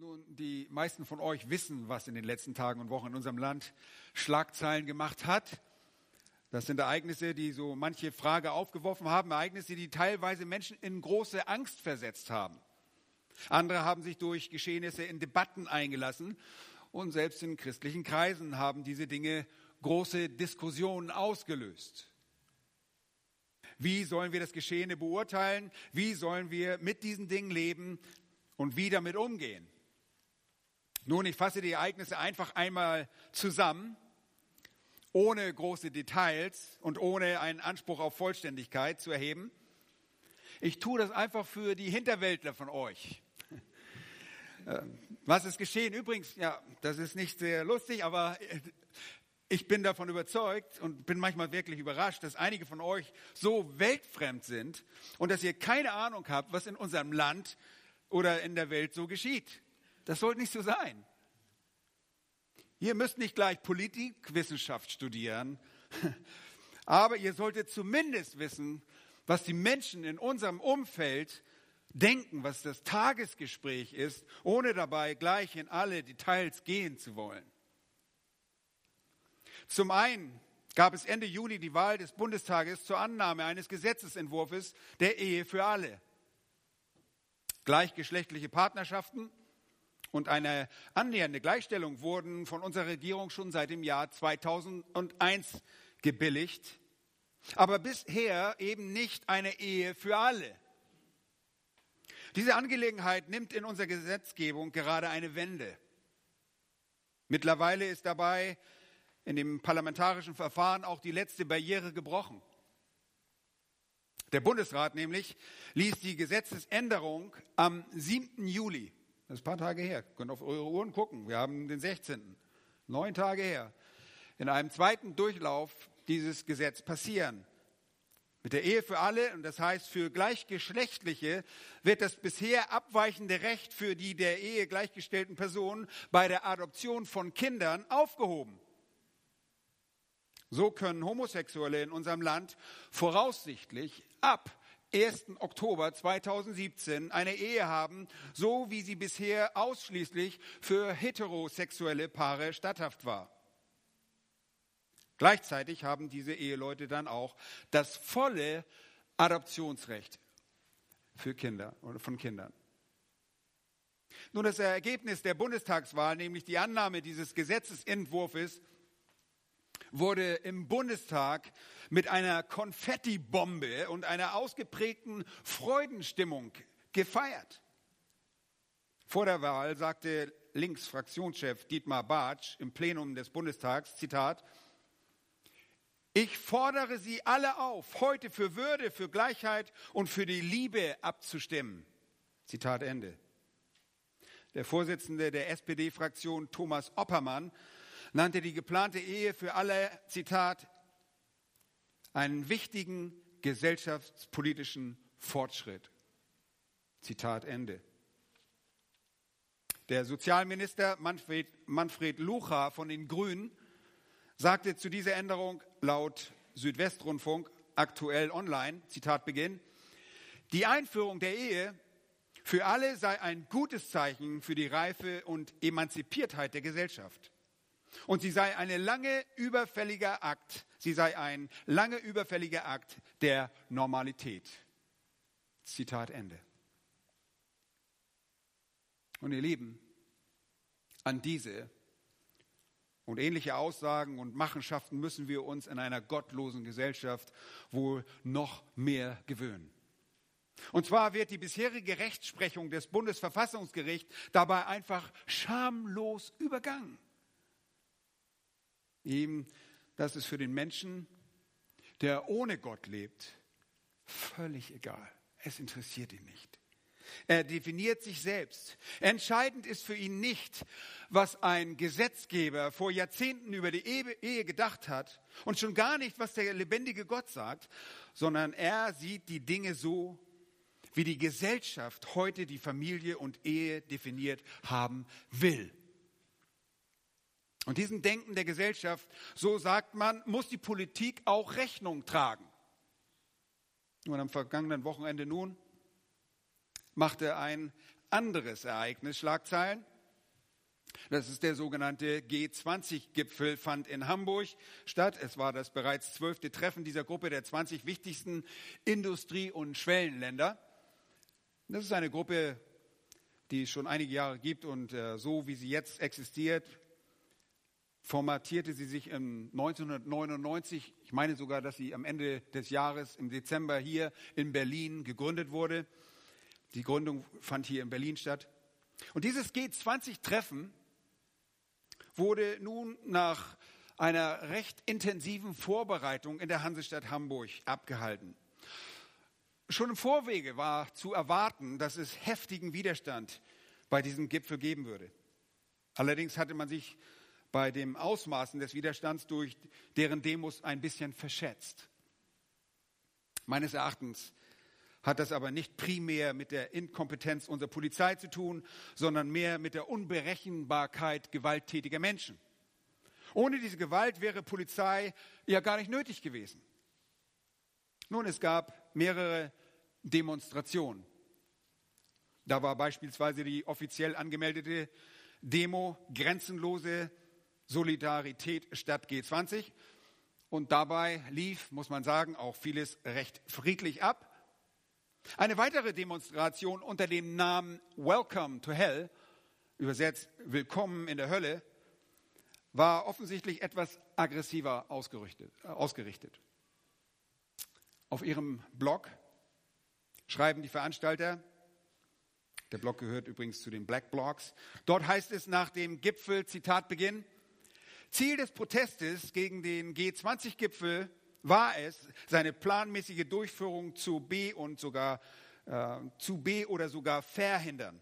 Nun, die meisten von euch wissen, was in den letzten Tagen und Wochen in unserem Land Schlagzeilen gemacht hat. Das sind Ereignisse, die so manche Frage aufgeworfen haben, Ereignisse, die teilweise Menschen in große Angst versetzt haben. Andere haben sich durch Geschehnisse in Debatten eingelassen und selbst in christlichen Kreisen haben diese Dinge große Diskussionen ausgelöst. Wie sollen wir das Geschehene beurteilen? Wie sollen wir mit diesen Dingen leben und wie damit umgehen? Nun, ich fasse die Ereignisse einfach einmal zusammen, ohne große Details und ohne einen Anspruch auf Vollständigkeit zu erheben. Ich tue das einfach für die Hinterwäldler von euch. Äh, was ist geschehen? Übrigens, ja, das ist nicht sehr lustig, aber äh, ich bin davon überzeugt und bin manchmal wirklich überrascht, dass einige von euch so weltfremd sind und dass ihr keine Ahnung habt, was in unserem Land oder in der Welt so geschieht. Das sollte nicht so sein. Ihr müsst nicht gleich Politikwissenschaft studieren, aber ihr solltet zumindest wissen, was die Menschen in unserem Umfeld denken, was das Tagesgespräch ist, ohne dabei gleich in alle Details gehen zu wollen. Zum einen gab es Ende Juni die Wahl des Bundestages zur Annahme eines Gesetzesentwurfs der Ehe für alle. Gleichgeschlechtliche Partnerschaften und eine annähernde Gleichstellung wurden von unserer Regierung schon seit dem Jahr 2001 gebilligt, aber bisher eben nicht eine Ehe für alle. Diese Angelegenheit nimmt in unserer Gesetzgebung gerade eine Wende. Mittlerweile ist dabei in dem parlamentarischen Verfahren auch die letzte Barriere gebrochen. Der Bundesrat nämlich ließ die Gesetzesänderung am 7. Juli das ist ein paar Tage her. Ihr könnt auf eure Uhren gucken. Wir haben den 16. Neun Tage her. In einem zweiten Durchlauf dieses Gesetz passieren. Mit der Ehe für alle, und das heißt für Gleichgeschlechtliche, wird das bisher abweichende Recht für die der Ehe gleichgestellten Personen bei der Adoption von Kindern aufgehoben. So können Homosexuelle in unserem Land voraussichtlich ab 1. Oktober 2017 eine Ehe haben, so wie sie bisher ausschließlich für heterosexuelle Paare statthaft war. Gleichzeitig haben diese Eheleute dann auch das volle Adoptionsrecht für Kinder oder von Kindern. Nun, das Ergebnis der Bundestagswahl, nämlich die Annahme dieses Gesetzesentwurfs, wurde im Bundestag mit einer Konfettibombe und einer ausgeprägten Freudenstimmung gefeiert. Vor der Wahl sagte Linksfraktionschef Dietmar Bartsch im Plenum des Bundestags, Zitat, ich fordere Sie alle auf, heute für Würde, für Gleichheit und für die Liebe abzustimmen. Zitat Ende. Der Vorsitzende der SPD-Fraktion Thomas Oppermann nannte die geplante Ehe für alle, Zitat, einen wichtigen gesellschaftspolitischen Fortschritt. Zitat Ende. Der Sozialminister Manfred, Manfred Lucha von den Grünen sagte zu dieser Änderung laut Südwestrundfunk aktuell online, Zitat Beginn, die Einführung der Ehe für alle sei ein gutes Zeichen für die Reife und Emanzipiertheit der Gesellschaft. Und sie sei eine lange überfälliger Akt, sie sei ein lange überfälliger Akt der Normalität. Zitat Ende. Und ihr Lieben, an diese und ähnliche Aussagen und Machenschaften müssen wir uns in einer gottlosen Gesellschaft wohl noch mehr gewöhnen. Und zwar wird die bisherige Rechtsprechung des Bundesverfassungsgerichts dabei einfach schamlos übergangen. Ihm, das ist für den Menschen, der ohne Gott lebt, völlig egal. Es interessiert ihn nicht. Er definiert sich selbst. Entscheidend ist für ihn nicht, was ein Gesetzgeber vor Jahrzehnten über die Ehe gedacht hat und schon gar nicht, was der lebendige Gott sagt, sondern er sieht die Dinge so, wie die Gesellschaft heute die Familie und Ehe definiert haben will. Und diesem Denken der Gesellschaft, so sagt man, muss die Politik auch Rechnung tragen. Und am vergangenen Wochenende nun machte ein anderes Ereignis Schlagzeilen. Das ist der sogenannte G20-Gipfel, fand in Hamburg statt. Es war das bereits zwölfte Treffen dieser Gruppe der 20 wichtigsten Industrie- und Schwellenländer. Das ist eine Gruppe, die es schon einige Jahre gibt und äh, so wie sie jetzt existiert, formatierte sie sich im 1999. Ich meine sogar, dass sie am Ende des Jahres im Dezember hier in Berlin gegründet wurde. Die Gründung fand hier in Berlin statt. Und dieses G20-Treffen wurde nun nach einer recht intensiven Vorbereitung in der Hansestadt Hamburg abgehalten. Schon im Vorwege war zu erwarten, dass es heftigen Widerstand bei diesem Gipfel geben würde. Allerdings hatte man sich bei dem Ausmaßen des Widerstands durch deren Demos ein bisschen verschätzt. Meines Erachtens hat das aber nicht primär mit der Inkompetenz unserer Polizei zu tun, sondern mehr mit der Unberechenbarkeit gewalttätiger Menschen. Ohne diese Gewalt wäre Polizei ja gar nicht nötig gewesen. Nun, es gab mehrere Demonstrationen. Da war beispielsweise die offiziell angemeldete Demo Grenzenlose Solidarität statt G20. Und dabei lief, muss man sagen, auch vieles recht friedlich ab. Eine weitere Demonstration unter dem Namen Welcome to Hell, übersetzt Willkommen in der Hölle, war offensichtlich etwas aggressiver äh, ausgerichtet. Auf ihrem Blog schreiben die Veranstalter, der Blog gehört übrigens zu den Black Blogs, dort heißt es nach dem Gipfel, Zitat Beginn, Ziel des Protestes gegen den G20-Gipfel war es, seine planmäßige Durchführung zu B und sogar äh, zu B oder sogar verhindern,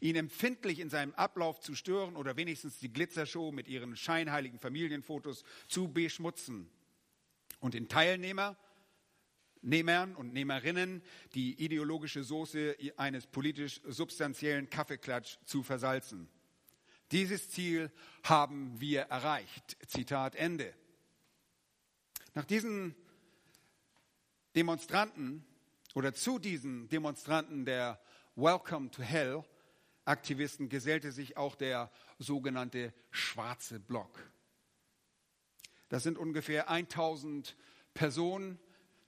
ihn empfindlich in seinem Ablauf zu stören oder wenigstens die Glitzershow mit ihren scheinheiligen Familienfotos zu beschmutzen und den Teilnehmer Nehmern und Nehmerinnen die ideologische Soße eines politisch substanziellen Kaffeeklatsch zu versalzen. Dieses Ziel haben wir erreicht. Zitat Ende. Nach diesen Demonstranten oder zu diesen Demonstranten der Welcome to Hell Aktivisten gesellte sich auch der sogenannte Schwarze Block. Das sind ungefähr 1000 Personen,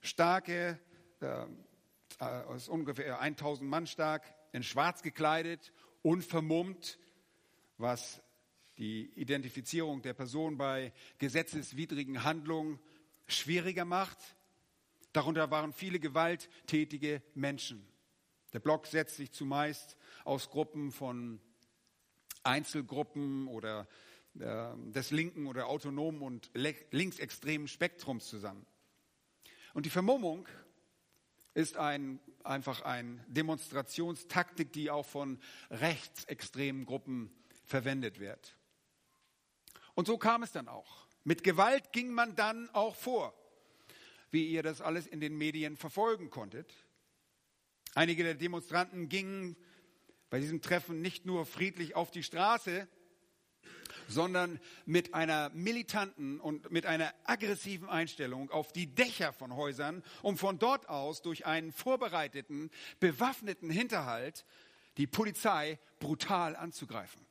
starke, äh, ist ungefähr 1000 Mann stark, in schwarz gekleidet, unvermummt, was die Identifizierung der Person bei gesetzeswidrigen Handlungen schwieriger macht. Darunter waren viele gewalttätige Menschen. Der Block setzt sich zumeist aus Gruppen von Einzelgruppen oder äh, des linken oder autonomen und linksextremen Spektrums zusammen. Und die Vermummung ist ein, einfach eine Demonstrationstaktik, die auch von rechtsextremen Gruppen verwendet wird. Und so kam es dann auch. Mit Gewalt ging man dann auch vor, wie ihr das alles in den Medien verfolgen konntet. Einige der Demonstranten gingen bei diesem Treffen nicht nur friedlich auf die Straße, sondern mit einer militanten und mit einer aggressiven Einstellung auf die Dächer von Häusern, um von dort aus durch einen vorbereiteten, bewaffneten Hinterhalt die Polizei brutal anzugreifen.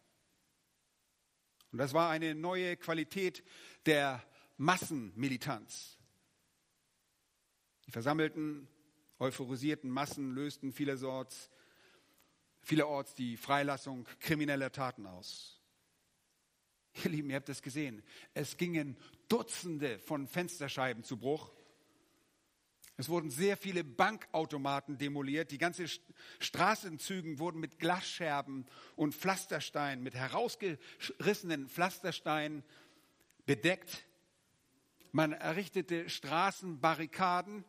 Und das war eine neue Qualität der Massenmilitanz. Die versammelten, euphorisierten Massen lösten vielerorts, vielerorts die Freilassung krimineller Taten aus. Ihr Lieben, ihr habt es gesehen. Es gingen Dutzende von Fensterscheiben zu Bruch. Es wurden sehr viele Bankautomaten demoliert. Die ganzen Straßenzügen wurden mit Glasscherben und Pflastersteinen, mit herausgerissenen Pflastersteinen bedeckt. Man errichtete Straßenbarrikaden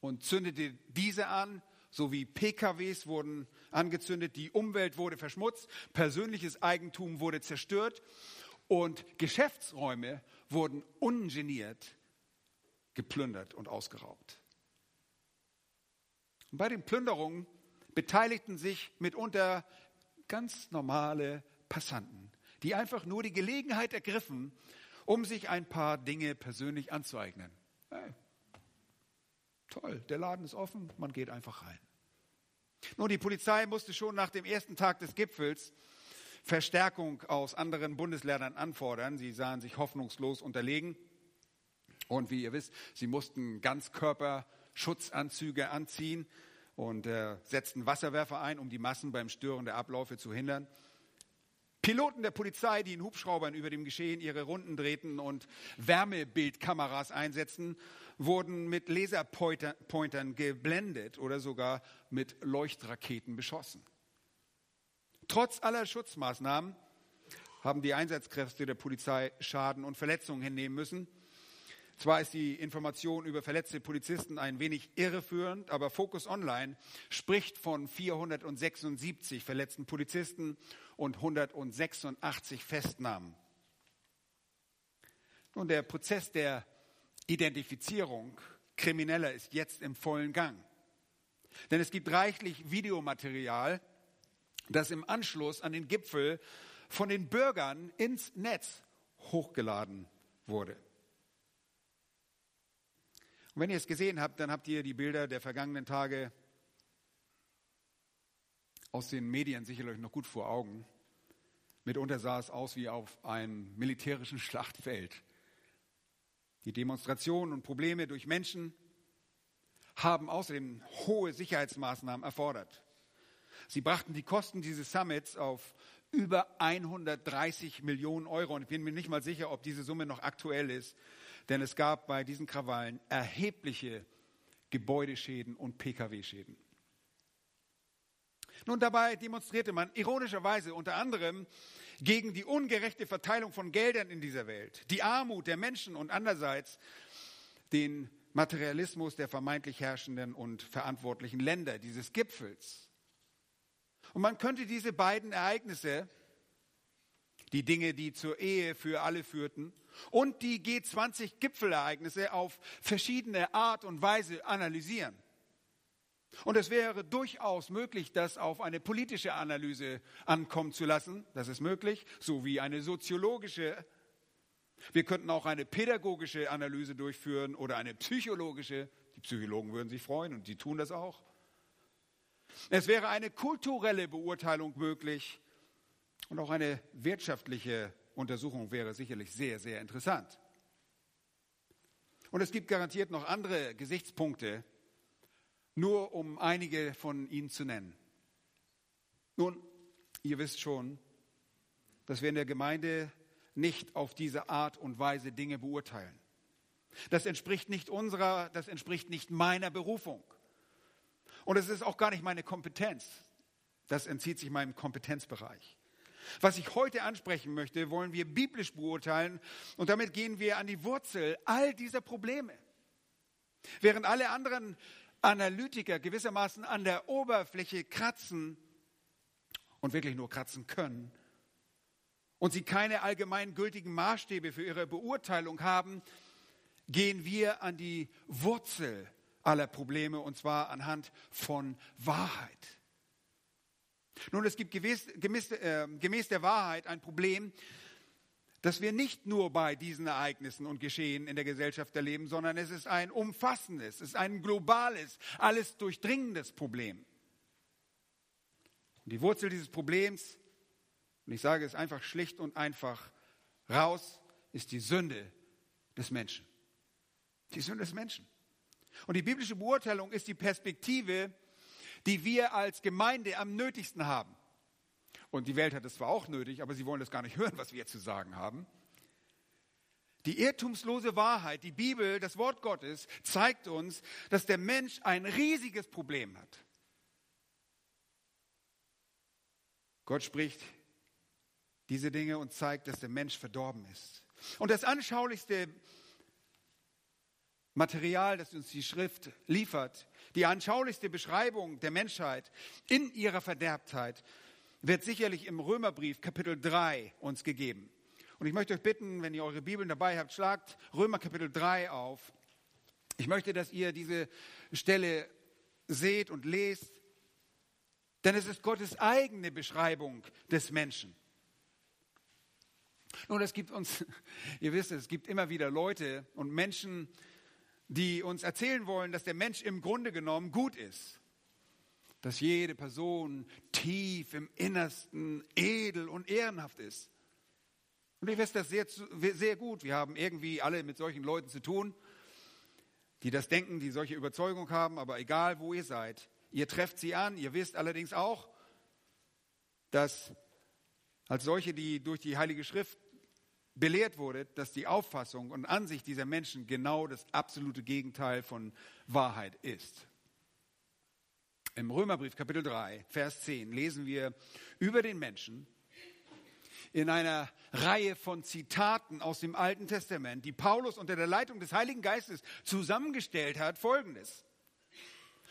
und zündete diese an, sowie PKWs wurden angezündet, die Umwelt wurde verschmutzt, persönliches Eigentum wurde zerstört und Geschäftsräume wurden ungeniert geplündert und ausgeraubt. Und bei den Plünderungen beteiligten sich mitunter ganz normale Passanten, die einfach nur die Gelegenheit ergriffen, um sich ein paar Dinge persönlich anzueignen. Hey, toll, der Laden ist offen, man geht einfach rein. Nun, die Polizei musste schon nach dem ersten Tag des Gipfels Verstärkung aus anderen Bundesländern anfordern. Sie sahen sich hoffnungslos unterlegen. Und wie ihr wisst, sie mussten Ganzkörperschutzanzüge anziehen und äh, setzten Wasserwerfer ein, um die Massen beim Stören der Abläufe zu hindern. Piloten der Polizei, die in Hubschraubern über dem Geschehen ihre Runden drehten und Wärmebildkameras einsetzten, wurden mit Laserpointern geblendet oder sogar mit Leuchtraketen beschossen. Trotz aller Schutzmaßnahmen haben die Einsatzkräfte der Polizei Schaden und Verletzungen hinnehmen müssen. Zwar ist die Information über verletzte Polizisten ein wenig irreführend, aber Focus Online spricht von 476 verletzten Polizisten und 186 Festnahmen. Nun, der Prozess der Identifizierung Krimineller ist jetzt im vollen Gang. Denn es gibt reichlich Videomaterial, das im Anschluss an den Gipfel von den Bürgern ins Netz hochgeladen wurde. Und wenn ihr es gesehen habt, dann habt ihr die Bilder der vergangenen Tage aus den Medien sicherlich noch gut vor Augen. Mitunter sah es aus wie auf einem militärischen Schlachtfeld. Die Demonstrationen und Probleme durch Menschen haben außerdem hohe Sicherheitsmaßnahmen erfordert. Sie brachten die Kosten dieses Summits auf über 130 Millionen Euro. Und ich bin mir nicht mal sicher, ob diese Summe noch aktuell ist, denn es gab bei diesen Krawallen erhebliche Gebäudeschäden und Pkw-Schäden. Nun, dabei demonstrierte man ironischerweise unter anderem gegen die ungerechte Verteilung von Geldern in dieser Welt, die Armut der Menschen und andererseits den Materialismus der vermeintlich herrschenden und verantwortlichen Länder dieses Gipfels. Und man könnte diese beiden Ereignisse, die Dinge, die zur Ehe für alle führten, und die G20-Gipfelereignisse auf verschiedene Art und Weise analysieren. Und es wäre durchaus möglich, das auf eine politische Analyse ankommen zu lassen. Das ist möglich, sowie eine soziologische. Wir könnten auch eine pädagogische Analyse durchführen oder eine psychologische. Die Psychologen würden sich freuen und die tun das auch. Es wäre eine kulturelle Beurteilung möglich und auch eine wirtschaftliche Untersuchung wäre sicherlich sehr, sehr interessant. Und es gibt garantiert noch andere Gesichtspunkte, nur um einige von ihnen zu nennen. Nun, ihr wisst schon, dass wir in der Gemeinde nicht auf diese Art und Weise Dinge beurteilen. Das entspricht nicht unserer, das entspricht nicht meiner Berufung. Und es ist auch gar nicht meine Kompetenz. Das entzieht sich meinem Kompetenzbereich. Was ich heute ansprechen möchte, wollen wir biblisch beurteilen und damit gehen wir an die Wurzel all dieser Probleme. Während alle anderen Analytiker gewissermaßen an der Oberfläche kratzen und wirklich nur kratzen können und sie keine allgemeingültigen Maßstäbe für ihre Beurteilung haben, gehen wir an die Wurzel aller Probleme und zwar anhand von Wahrheit. Nun, es gibt gewiss, gemäß, äh, gemäß der Wahrheit ein Problem, dass wir nicht nur bei diesen Ereignissen und Geschehen in der Gesellschaft erleben, sondern es ist ein umfassendes, es ist ein globales, alles durchdringendes Problem. Und die Wurzel dieses Problems, und ich sage es einfach schlicht und einfach raus, ist die Sünde des Menschen. Die Sünde des Menschen. Und die biblische Beurteilung ist die Perspektive, die wir als Gemeinde am nötigsten haben. Und die Welt hat es zwar auch nötig, aber sie wollen das gar nicht hören, was wir zu sagen haben. Die irrtumslose Wahrheit, die Bibel, das Wort Gottes, zeigt uns, dass der Mensch ein riesiges Problem hat. Gott spricht diese Dinge und zeigt, dass der Mensch verdorben ist. Und das anschaulichste Material, das uns die Schrift liefert, die anschaulichste Beschreibung der Menschheit in ihrer Verderbtheit, wird sicherlich im Römerbrief Kapitel 3 uns gegeben. Und ich möchte euch bitten, wenn ihr eure Bibeln dabei habt, schlagt Römer Kapitel 3 auf. Ich möchte, dass ihr diese Stelle seht und lest, denn es ist Gottes eigene Beschreibung des Menschen. Nun, es gibt uns, ihr wisst es, es gibt immer wieder Leute und Menschen, die uns erzählen wollen, dass der Mensch im Grunde genommen gut ist. dass jede Person tief im Innersten edel und ehrenhaft ist. Und ich weiß das sehr, sehr gut. Wir haben irgendwie alle mit solchen Leuten zu tun, die das denken, die solche Überzeugung haben, aber egal wo ihr seid, ihr trefft sie an. Ihr wisst allerdings auch, dass als solche, die durch die Heilige Schrift belehrt wurde, dass die Auffassung und Ansicht dieser Menschen genau das absolute Gegenteil von Wahrheit ist. Im Römerbrief Kapitel 3, Vers 10 lesen wir über den Menschen in einer Reihe von Zitaten aus dem Alten Testament, die Paulus unter der Leitung des Heiligen Geistes zusammengestellt hat, folgendes.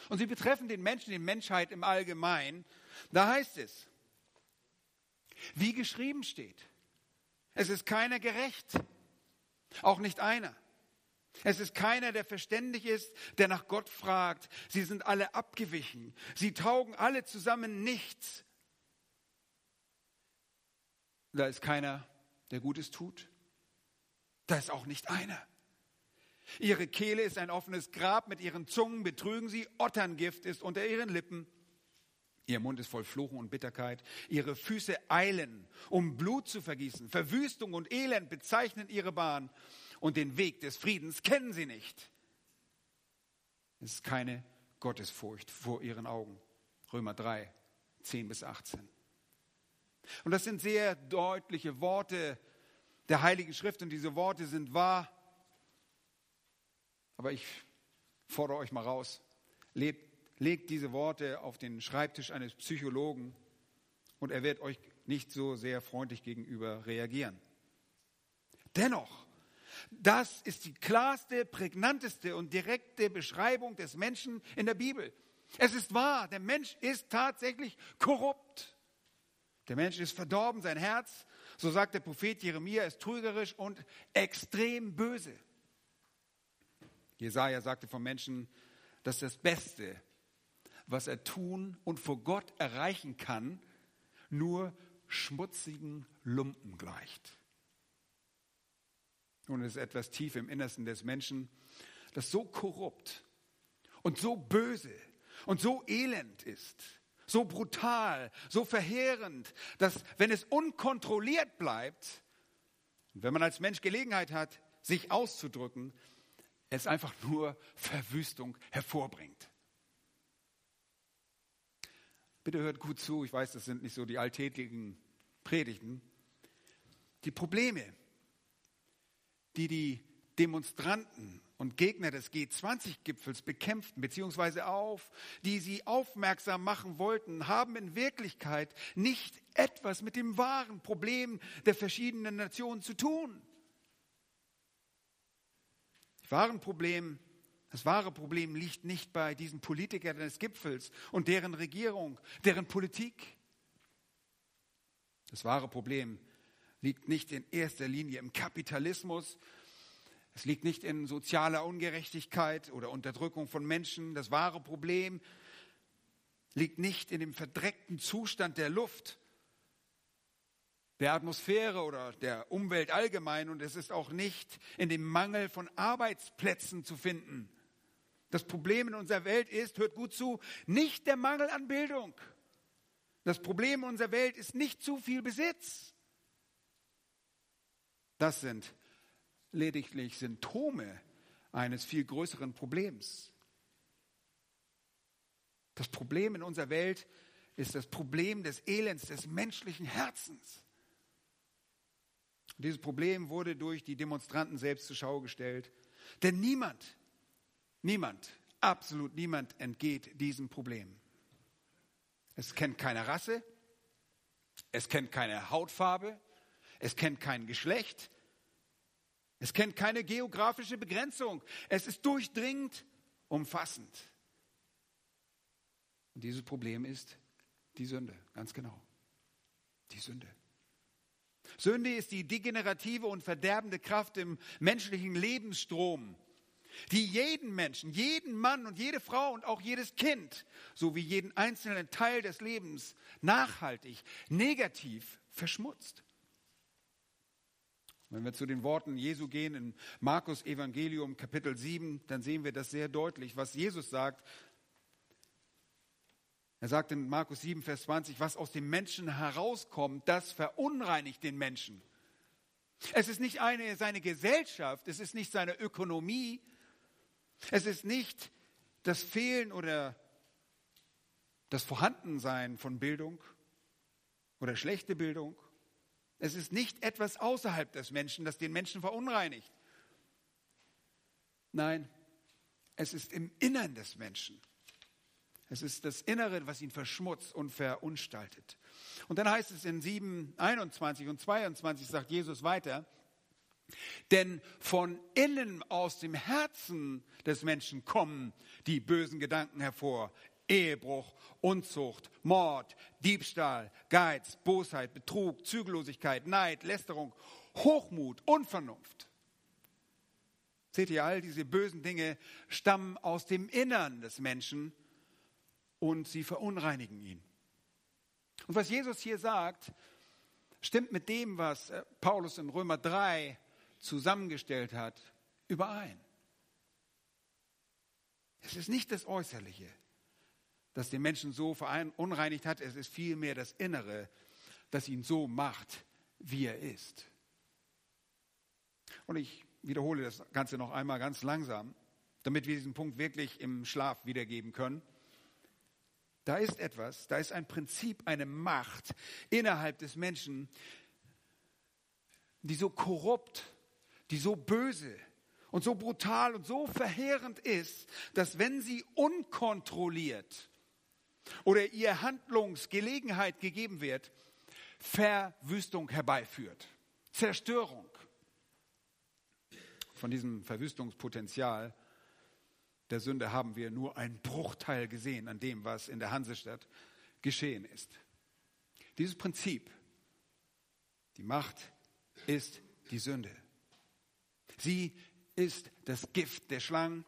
Und sie betreffen den Menschen, die Menschheit im Allgemeinen. Da heißt es, wie geschrieben steht, es ist keiner gerecht, auch nicht einer. Es ist keiner, der verständig ist, der nach Gott fragt. Sie sind alle abgewichen. Sie taugen alle zusammen nichts. Da ist keiner, der Gutes tut. Da ist auch nicht einer. Ihre Kehle ist ein offenes Grab, mit ihren Zungen betrügen sie, Otterngift ist unter ihren Lippen. Ihr Mund ist voll Fluchen und Bitterkeit. Ihre Füße eilen, um Blut zu vergießen. Verwüstung und Elend bezeichnen ihre Bahn und den Weg des Friedens kennen sie nicht. Es ist keine Gottesfurcht vor ihren Augen. Römer 3, 10 bis 18. Und das sind sehr deutliche Worte der Heiligen Schrift und diese Worte sind wahr. Aber ich fordere euch mal raus. Lebt, legt diese Worte auf den Schreibtisch eines Psychologen und er wird euch nicht so sehr freundlich gegenüber reagieren. Dennoch das ist die klarste, prägnanteste und direkte Beschreibung des Menschen in der Bibel. Es ist wahr, der Mensch ist tatsächlich korrupt. Der Mensch ist verdorben, sein Herz, so sagt der Prophet Jeremia, ist trügerisch und extrem böse. Jesaja sagte vom Menschen, dass das Beste, was er tun und vor Gott erreichen kann, nur schmutzigen Lumpen gleicht. Nun ist etwas tief im Innersten des Menschen, das so korrupt und so böse und so elend ist, so brutal, so verheerend, dass wenn es unkontrolliert bleibt, wenn man als Mensch Gelegenheit hat, sich auszudrücken, es einfach nur Verwüstung hervorbringt. Bitte hört gut zu, ich weiß, das sind nicht so die alltäglichen Predigten. Die Probleme, die die Demonstranten und Gegner des G20-Gipfels bekämpften, beziehungsweise auf, die sie aufmerksam machen wollten, haben in Wirklichkeit nicht etwas mit dem wahren Problem der verschiedenen Nationen zu tun. Das wahre Problem, das wahre Problem liegt nicht bei diesen Politikern des Gipfels und deren Regierung, deren Politik. Das wahre Problem liegt nicht in erster Linie im Kapitalismus. Es liegt nicht in sozialer Ungerechtigkeit oder Unterdrückung von Menschen. Das wahre Problem liegt nicht in dem verdreckten Zustand der Luft, der Atmosphäre oder der Umwelt allgemein. Und es ist auch nicht in dem Mangel von Arbeitsplätzen zu finden. Das Problem in unserer Welt ist, hört gut zu, nicht der Mangel an Bildung. Das Problem in unserer Welt ist nicht zu viel Besitz. Das sind lediglich Symptome eines viel größeren Problems. Das Problem in unserer Welt ist das Problem des Elends des menschlichen Herzens. dieses Problem wurde durch die Demonstranten selbst zur Schau gestellt. Denn niemand, niemand, absolut niemand entgeht diesem Problem. Es kennt keine Rasse, es kennt keine Hautfarbe, es kennt kein Geschlecht. Es kennt keine geografische Begrenzung. Es ist durchdringend umfassend. Und dieses Problem ist die Sünde, ganz genau. Die Sünde. Sünde ist die degenerative und verderbende Kraft im menschlichen Lebensstrom, die jeden Menschen, jeden Mann und jede Frau und auch jedes Kind sowie jeden einzelnen Teil des Lebens nachhaltig, negativ verschmutzt. Wenn wir zu den Worten Jesu gehen in Markus Evangelium Kapitel 7, dann sehen wir das sehr deutlich, was Jesus sagt. Er sagt in Markus 7, Vers 20, was aus dem Menschen herauskommt, das verunreinigt den Menschen. Es ist nicht eine, seine Gesellschaft, es ist nicht seine Ökonomie, es ist nicht das Fehlen oder das Vorhandensein von Bildung oder schlechte Bildung. Es ist nicht etwas außerhalb des Menschen, das den Menschen verunreinigt. Nein, es ist im Innern des Menschen. Es ist das Innere, was ihn verschmutzt und verunstaltet. Und dann heißt es in 7, 21 und 22, sagt Jesus weiter, denn von innen aus dem Herzen des Menschen kommen die bösen Gedanken hervor. Ehebruch, Unzucht, Mord, Diebstahl, Geiz, Bosheit, Betrug, Zügellosigkeit, Neid, Lästerung, Hochmut, Unvernunft. Seht ihr, all diese bösen Dinge stammen aus dem Innern des Menschen und sie verunreinigen ihn. Und was Jesus hier sagt, stimmt mit dem, was äh, Paulus in Römer 3 zusammengestellt hat, überein. Es ist nicht das Äußerliche, das den Menschen so verunreinigt hat, es ist vielmehr das Innere, das ihn so macht, wie er ist. Und ich wiederhole das Ganze noch einmal ganz langsam, damit wir diesen Punkt wirklich im Schlaf wiedergeben können. Da ist etwas, da ist ein Prinzip, eine Macht innerhalb des Menschen, die so korrupt, die so böse und so brutal und so verheerend ist, dass wenn sie unkontrolliert oder ihr Handlungsgelegenheit gegeben wird, Verwüstung herbeiführt, Zerstörung. Von diesem Verwüstungspotenzial der Sünde haben wir nur einen Bruchteil gesehen an dem, was in der Hansestadt geschehen ist. Dieses Prinzip, die Macht ist die Sünde. Sie ist das Gift der Schlangen.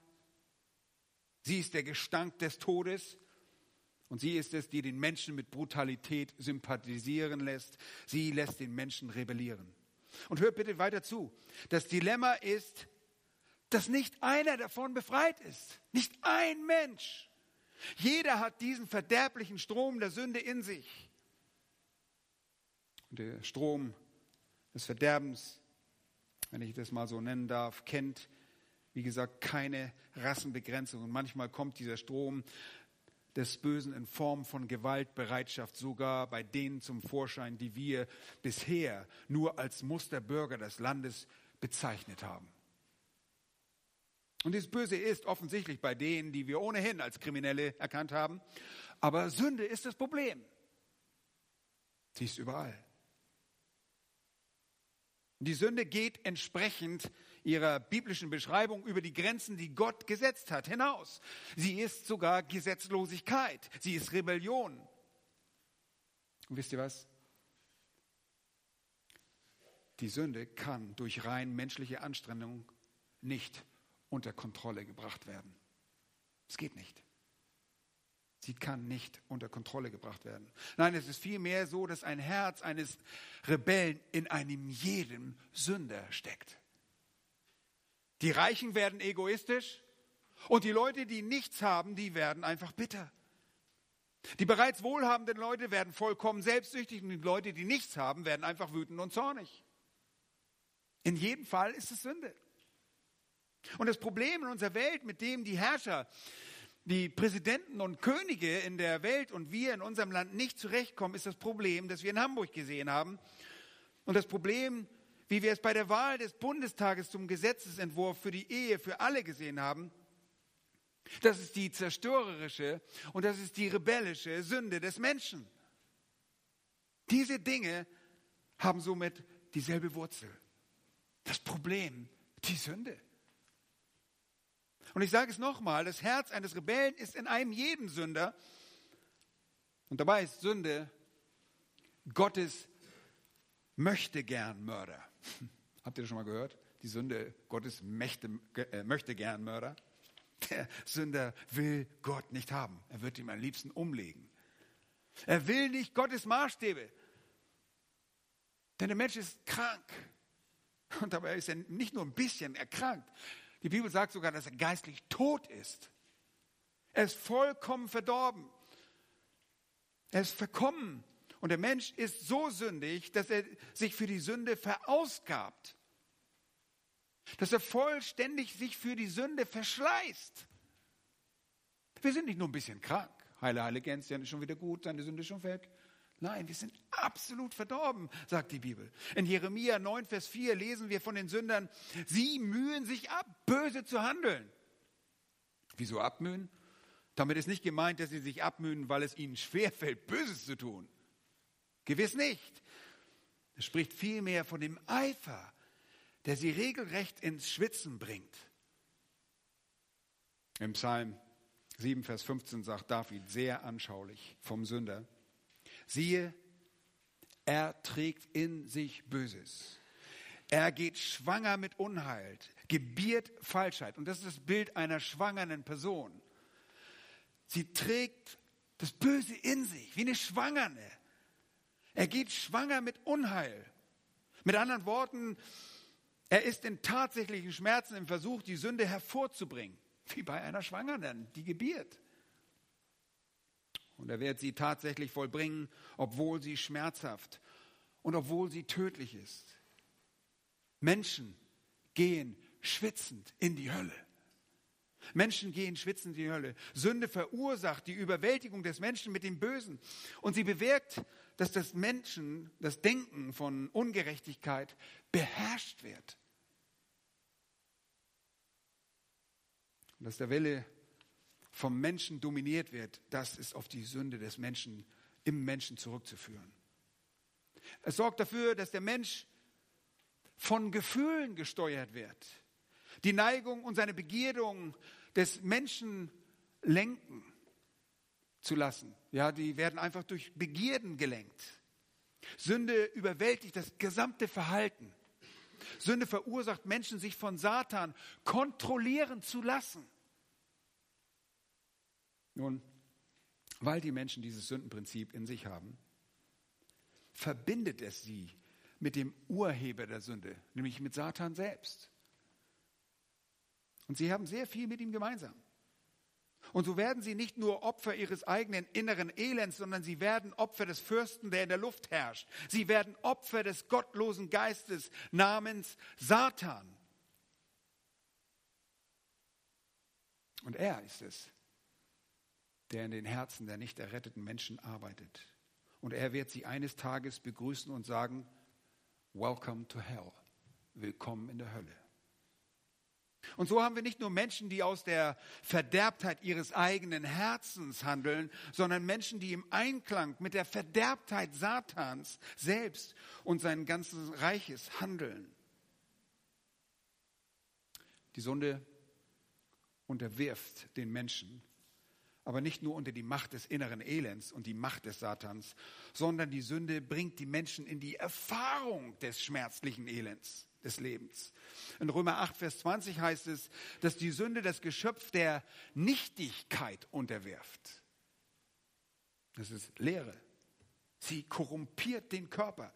Sie ist der Gestank des Todes. Und sie ist es, die den Menschen mit Brutalität sympathisieren lässt. Sie lässt den Menschen rebellieren. Und hört bitte weiter zu. Das Dilemma ist, dass nicht einer davon befreit ist. Nicht ein Mensch. Jeder hat diesen verderblichen Strom der Sünde in sich. Und der Strom des Verderbens, wenn ich das mal so nennen darf, kennt, wie gesagt, keine Rassenbegrenzung. Und manchmal kommt dieser Strom des Bösen in Form von Gewaltbereitschaft sogar bei denen zum Vorschein, die wir bisher nur als Musterbürger des Landes bezeichnet haben. Und das Böse ist offensichtlich bei denen, die wir ohnehin als Kriminelle erkannt haben. Aber Sünde ist das Problem. Sie ist überall. Die Sünde geht entsprechend ihrer biblischen Beschreibung über die Grenzen, die Gott gesetzt hat, hinaus. Sie ist sogar Gesetzlosigkeit. Sie ist Rebellion. Und wisst ihr was? Die Sünde kann durch rein menschliche Anstrengung nicht unter Kontrolle gebracht werden. Es geht nicht. Sie kann nicht unter Kontrolle gebracht werden. Nein, es ist vielmehr so, dass ein Herz eines Rebellen in einem jeden Sünder steckt. Die Reichen werden egoistisch und die Leute, die nichts haben, die werden einfach bitter. Die bereits wohlhabenden Leute werden vollkommen selbstsüchtig und die Leute, die nichts haben, werden einfach wütend und zornig. In jedem Fall ist es Sünde. Und das Problem in unserer Welt, mit dem die Herrscher, die Präsidenten und Könige in der Welt und wir in unserem Land nicht zurechtkommen, ist das Problem, das wir in Hamburg gesehen haben. Und das Problem, wie wir es bei der Wahl des Bundestages zum Gesetzesentwurf für die Ehe für alle gesehen haben, das ist die zerstörerische und das ist die rebellische Sünde des Menschen. Diese Dinge haben somit dieselbe Wurzel. Das Problem, die Sünde. Und ich sage es nochmal, das Herz eines Rebellen ist in einem jeden Sünder. Und dabei ist Sünde Gottes möchte gern Mörder. Habt ihr das schon mal gehört? Die Sünde Gottes möchte, äh, möchte gern Mörder. Der Sünder will Gott nicht haben. Er wird ihm am liebsten umlegen. Er will nicht Gottes Maßstäbe. Denn der Mensch ist krank. Und dabei ist er nicht nur ein bisschen erkrankt. Die Bibel sagt sogar, dass er geistlich tot ist. Er ist vollkommen verdorben. Er ist verkommen. Und der Mensch ist so sündig, dass er sich für die Sünde verausgabt. Dass er vollständig sich für die Sünde verschleißt. Wir sind nicht nur ein bisschen krank. Heile, heile Gänse, dann ist schon wieder gut, deine Sünde ist schon weg. Nein, wir sind absolut verdorben, sagt die Bibel. In Jeremia 9, Vers 4 lesen wir von den Sündern, sie mühen sich ab, böse zu handeln. Wieso abmühen? Damit ist nicht gemeint, dass sie sich abmühen, weil es ihnen schwerfällt, Böses zu tun. Gewiss nicht. Es spricht vielmehr von dem Eifer, der sie regelrecht ins Schwitzen bringt. Im Psalm 7, Vers 15 sagt David sehr anschaulich vom Sünder, Siehe, er trägt in sich Böses. Er geht schwanger mit Unheil, gebiert Falschheit. Und das ist das Bild einer schwangeren Person. Sie trägt das Böse in sich, wie eine Schwangere. Er geht schwanger mit Unheil. Mit anderen Worten, er ist in tatsächlichen Schmerzen im Versuch, die Sünde hervorzubringen, wie bei einer Schwangeren, die gebiert. Und er wird sie tatsächlich vollbringen, obwohl sie schmerzhaft und obwohl sie tödlich ist. Menschen gehen schwitzend in die Hölle. Menschen gehen schwitzend in die Hölle. Sünde verursacht die Überwältigung des Menschen mit dem Bösen. Und sie bewirkt, dass das Menschen, das Denken von Ungerechtigkeit beherrscht wird. dass der Wille vom Menschen dominiert wird, das ist auf die Sünde des Menschen im Menschen zurückzuführen. Es sorgt dafür, dass der Mensch von Gefühlen gesteuert wird. Die Neigung und seine Begierdung des Menschen lenken zu lassen. Ja, die werden einfach durch Begierden gelenkt. Sünde überwältigt das gesamte Verhalten. Sünde verursacht Menschen, sich von Satan kontrollieren zu lassen. Nun, weil die Menschen dieses Sündenprinzip in sich haben, verbindet es sie mit dem Urheber der Sünde, nämlich mit Satan selbst. Und sie haben sehr viel mit ihm gemeinsam. Und so werden sie nicht nur Opfer ihres eigenen inneren Elends, sondern sie werden Opfer des Fürsten, der in der Luft herrscht. Sie werden Opfer des gottlosen Geistes namens Satan. Und er ist es, der in den Herzen der nicht erretteten Menschen arbeitet. Und er wird sie eines Tages begrüßen und sagen, Welcome to hell. Willkommen in der Hölle. Und so haben wir nicht nur Menschen, die aus der Verderbtheit ihres eigenen Herzens handeln, sondern Menschen, die im Einklang mit der Verderbtheit Satans selbst und sein ganzes Reiches handeln. Die Sünde unterwirft den Menschen aber nicht nur unter die Macht des inneren Elends und die Macht des Satans, sondern die Sünde bringt die Menschen in die Erfahrung des schmerzlichen Elends des Lebens. In Römer 8, Vers 20 heißt es, dass die Sünde das Geschöpf der Nichtigkeit unterwirft. Das ist Lehre. Sie korrumpiert den Körper.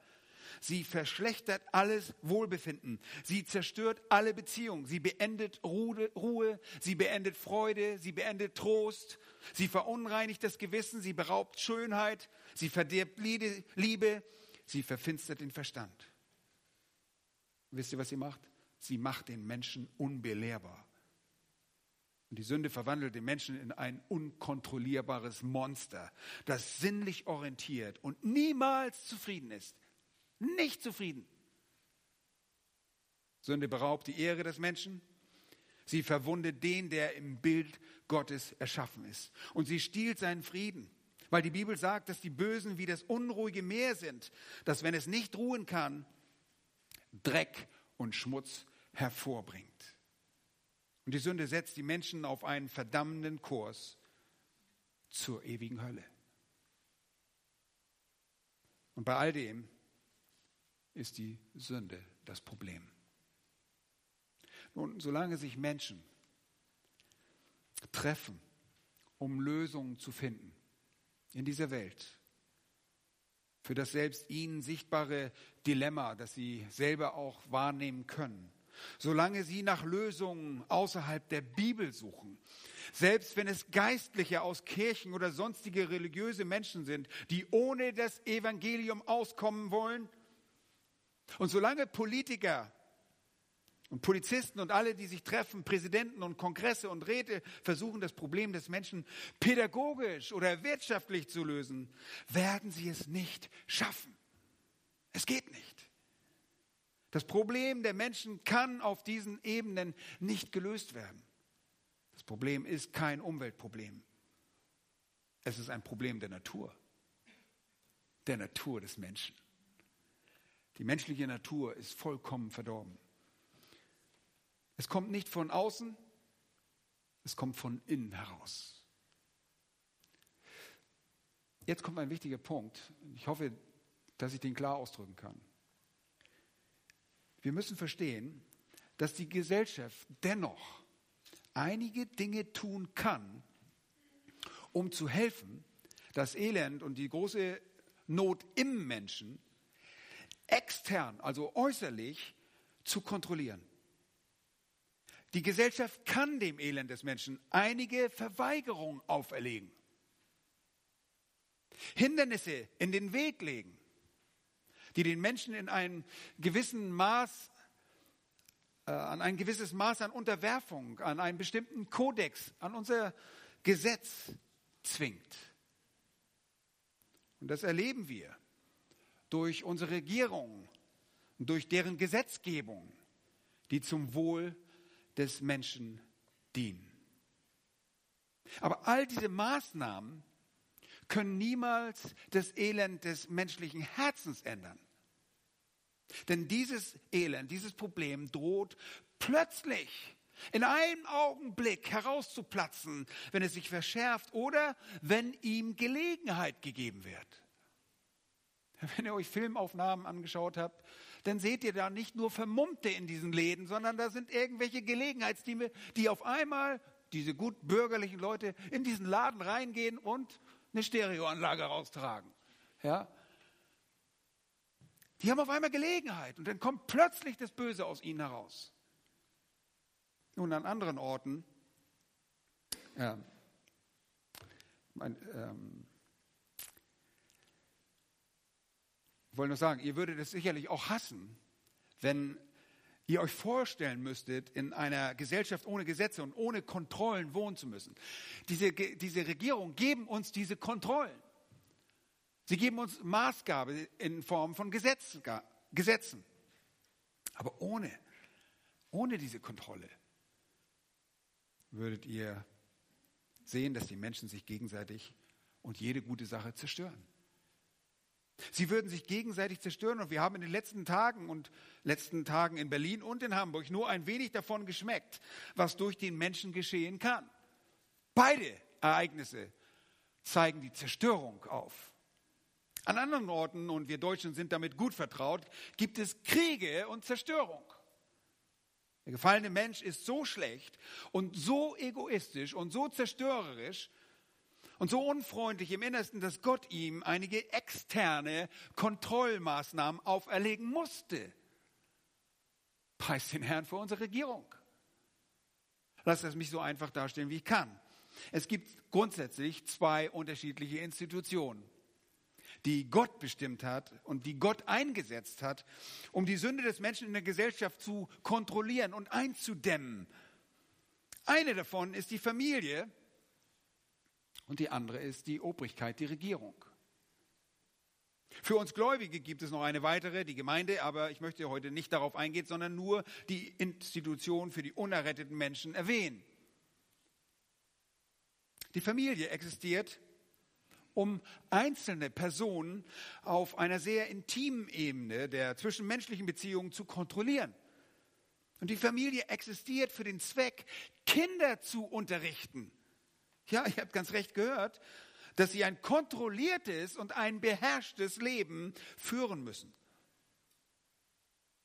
Sie verschlechtert alles Wohlbefinden. Sie zerstört alle Beziehungen. Sie beendet Ruhe, sie beendet Freude, sie beendet Trost. Sie verunreinigt das Gewissen, sie beraubt Schönheit, sie verdirbt Liebe, sie verfinstert den Verstand. Wisst ihr, was sie macht? Sie macht den Menschen unbelehrbar. Und die Sünde verwandelt den Menschen in ein unkontrollierbares Monster, das sinnlich orientiert und niemals zufrieden ist. Nicht zufrieden. Sünde beraubt die Ehre des Menschen. Sie verwundet den, der im Bild Gottes erschaffen ist. Und sie stiehlt seinen Frieden. Weil die Bibel sagt, dass die Bösen wie das unruhige Meer sind, dass wenn es nicht ruhen kann, Dreck und Schmutz hervorbringt. Und die Sünde setzt die Menschen auf einen verdammenden Kurs zur ewigen Hölle. Und bei all dem ist die Sünde das Problem. Nun, solange sich Menschen treffen, um Lösungen zu finden in dieser Welt, für das selbst ihnen sichtbare Dilemma, das sie selber auch wahrnehmen können, solange sie nach Lösungen außerhalb der Bibel suchen, Selbst wenn es Geistliche aus Kirchen oder sonstige religiöse Menschen sind, die ohne das Evangelium auskommen wollen. Und solange Politiker und Polizisten und alle, die sich treffen, Präsidenten und Kongresse und Räte versuchen, das Problem des Menschen pädagogisch oder wirtschaftlich zu lösen, werden sie es nicht schaffen. Es geht nicht. Das Problem der Menschen kann auf diesen Ebenen nicht gelöst werden. Das Problem ist kein Umweltproblem. Es ist ein Problem der Natur, der Natur des Menschen. Die menschliche Natur ist vollkommen verdorben. Es kommt nicht von außen, es kommt von innen heraus. Jetzt kommt ein wichtiger Punkt. Ich hoffe, dass ich den klar ausdrücken kann. Wir müssen verstehen, dass die Gesellschaft dennoch einige Dinge tun kann, um zu helfen, das Elend und die große Not im Menschen extern, also äußerlich, zu kontrollieren. Die Gesellschaft kann dem Elend des Menschen einige Verweigerungen auferlegen, Hindernisse in den Weg legen, die den Menschen in einem gewissen Maß, äh, an ein gewisses Maß an Unterwerfung, an einen bestimmten Kodex, an unser Gesetz zwingt. Und das erleben wir durch unsere Regierung durch deren Gesetzgebung, die zum Wohl des Menschen dienen. Aber all diese Maßnahmen können niemals das Elend des menschlichen Herzens ändern. Denn dieses Elend, dieses Problem droht plötzlich in einem Augenblick herauszuplatzen, wenn es sich verschärft oder wenn ihm Gelegenheit gegeben wird. Wenn ihr euch Filmaufnahmen angeschaut habt, dann seht ihr da nicht nur Vermummte in diesen Läden, sondern da sind irgendwelche Gelegenheitsdiebe, die auf einmal, diese gut bürgerlichen Leute, in diesen Laden reingehen und eine Stereoanlage raustragen. Ja? Die haben auf einmal Gelegenheit und dann kommt plötzlich das Böse aus ihnen heraus. Nun, an anderen Orten, ja, mein, ähm, wollte nur sagen, ihr würdet es sicherlich auch hassen, wenn ihr euch vorstellen müsstet, in einer Gesellschaft ohne Gesetze und ohne Kontrollen wohnen zu müssen. Diese, diese Regierung geben uns diese Kontrollen. Sie geben uns Maßgabe in Form von Gesetz, Gesetzen. Aber ohne, ohne diese Kontrolle würdet ihr sehen, dass die Menschen sich gegenseitig und jede gute Sache zerstören. Sie würden sich gegenseitig zerstören und wir haben in den letzten Tagen und letzten Tagen in Berlin und in Hamburg nur ein wenig davon geschmeckt, was durch den Menschen geschehen kann. Beide Ereignisse zeigen die Zerstörung auf. An anderen Orten, und wir Deutschen sind damit gut vertraut, gibt es Kriege und Zerstörung. Der gefallene Mensch ist so schlecht und so egoistisch und so zerstörerisch, und so unfreundlich im Innersten, dass Gott ihm einige externe Kontrollmaßnahmen auferlegen musste. Preis den Herrn für unsere Regierung. Lass es mich so einfach darstellen, wie ich kann. Es gibt grundsätzlich zwei unterschiedliche Institutionen, die Gott bestimmt hat und die Gott eingesetzt hat, um die Sünde des Menschen in der Gesellschaft zu kontrollieren und einzudämmen. Eine davon ist die Familie und die andere ist die Obrigkeit, die Regierung. Für uns Gläubige gibt es noch eine weitere, die Gemeinde, aber ich möchte heute nicht darauf eingehen, sondern nur die Institution für die unerretteten Menschen erwähnen. Die Familie existiert, um einzelne Personen auf einer sehr intimen Ebene der zwischenmenschlichen Beziehungen zu kontrollieren. Und die Familie existiert für den Zweck, Kinder zu unterrichten ja, ihr habt ganz recht gehört, dass sie ein kontrolliertes und ein beherrschtes Leben führen müssen.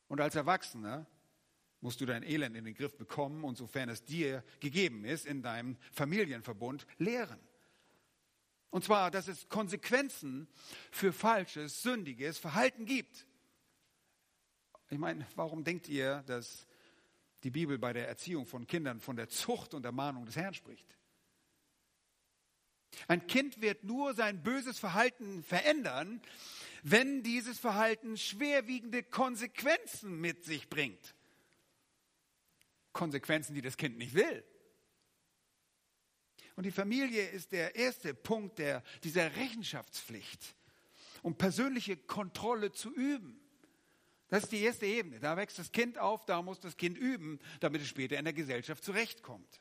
Und als Erwachsener musst du dein Elend in den Griff bekommen und sofern es dir gegeben ist, in deinem Familienverbund lehren. Und zwar, dass es Konsequenzen für falsches, sündiges Verhalten gibt. Ich meine, warum denkt ihr, dass die Bibel bei der Erziehung von Kindern von der Zucht und der Mahnung des Herrn spricht? Ein Kind wird nur sein böses Verhalten verändern, wenn dieses Verhalten schwerwiegende Konsequenzen mit sich bringt. Konsequenzen, die das Kind nicht will. Und die Familie ist der erste Punkt der, dieser Rechenschaftspflicht, um persönliche Kontrolle zu üben. Das ist die erste Ebene. Da wächst das Kind auf, da muss das Kind üben, damit es später in der Gesellschaft zurechtkommt.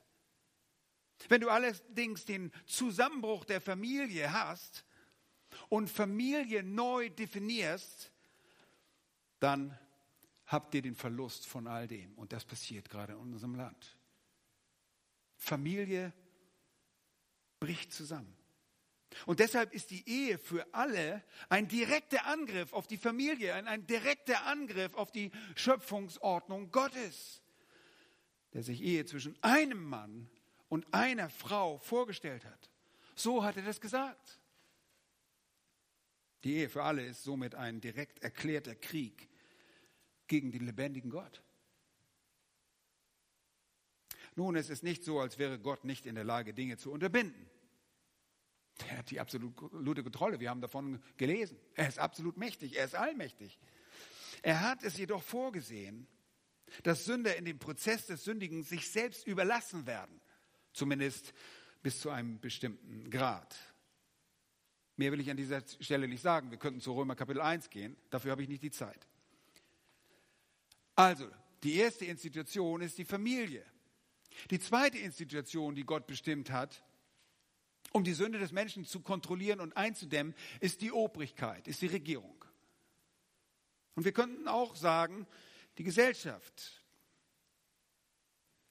Wenn du allerdings den Zusammenbruch der Familie hast und Familie neu definierst, dann habt ihr den Verlust von all dem. Und das passiert gerade in unserem Land. Familie bricht zusammen. Und deshalb ist die Ehe für alle ein direkter Angriff auf die Familie, ein, ein direkter Angriff auf die Schöpfungsordnung Gottes, der sich Ehe zwischen einem Mann und einer Frau vorgestellt hat. So hat er das gesagt. Die Ehe für alle ist somit ein direkt erklärter Krieg gegen den lebendigen Gott. Nun, es ist nicht so, als wäre Gott nicht in der Lage, Dinge zu unterbinden. Er hat die absolute Kontrolle. Wir haben davon gelesen. Er ist absolut mächtig. Er ist allmächtig. Er hat es jedoch vorgesehen, dass Sünder in dem Prozess des Sündigen sich selbst überlassen werden. Zumindest bis zu einem bestimmten Grad. Mehr will ich an dieser Stelle nicht sagen. Wir könnten zu Römer Kapitel 1 gehen. Dafür habe ich nicht die Zeit. Also, die erste Institution ist die Familie. Die zweite Institution, die Gott bestimmt hat, um die Sünde des Menschen zu kontrollieren und einzudämmen, ist die Obrigkeit, ist die Regierung. Und wir könnten auch sagen, die Gesellschaft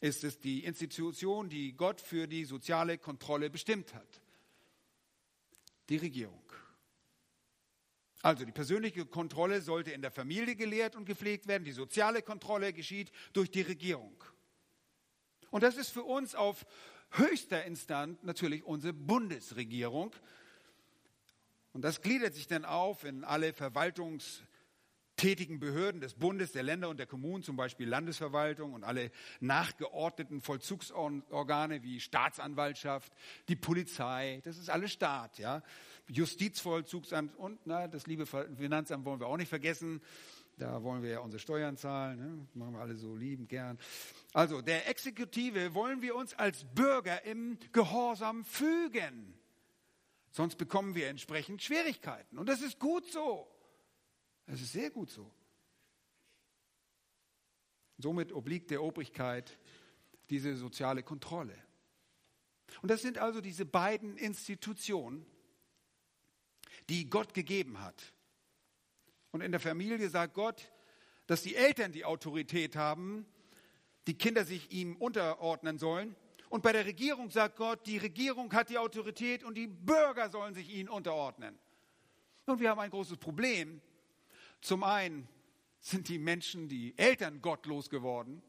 ist es die Institution, die Gott für die soziale Kontrolle bestimmt hat. Die Regierung. Also die persönliche Kontrolle sollte in der Familie gelehrt und gepflegt werden, die soziale Kontrolle geschieht durch die Regierung. Und das ist für uns auf höchster Instanz natürlich unsere Bundesregierung. Und das gliedert sich dann auf in alle verwaltungstätigen Behörden des Bundes, der Länder und der Kommunen, zum Beispiel Landesverwaltung und alle nachgeordneten Vollzugsorgane wie Staatsanwaltschaft, die Polizei, das ist alles Staat, ja. Justizvollzugsamt und na, das liebe Finanzamt wollen wir auch nicht vergessen. Da wollen wir ja unsere Steuern zahlen, ne? machen wir alle so liebend gern. Also der Exekutive wollen wir uns als Bürger im Gehorsam fügen. Sonst bekommen wir entsprechend Schwierigkeiten. Und das ist gut so. Das ist sehr gut so. Somit obliegt der Obrigkeit diese soziale Kontrolle. Und das sind also diese beiden Institutionen, die Gott gegeben hat. Und in der Familie sagt Gott, dass die Eltern die Autorität haben, die Kinder sich ihm unterordnen sollen. Und bei der Regierung sagt Gott, die Regierung hat die Autorität und die Bürger sollen sich ihnen unterordnen. Und wir haben ein großes Problem. Zum einen sind die Menschen, die Eltern gottlos geworden.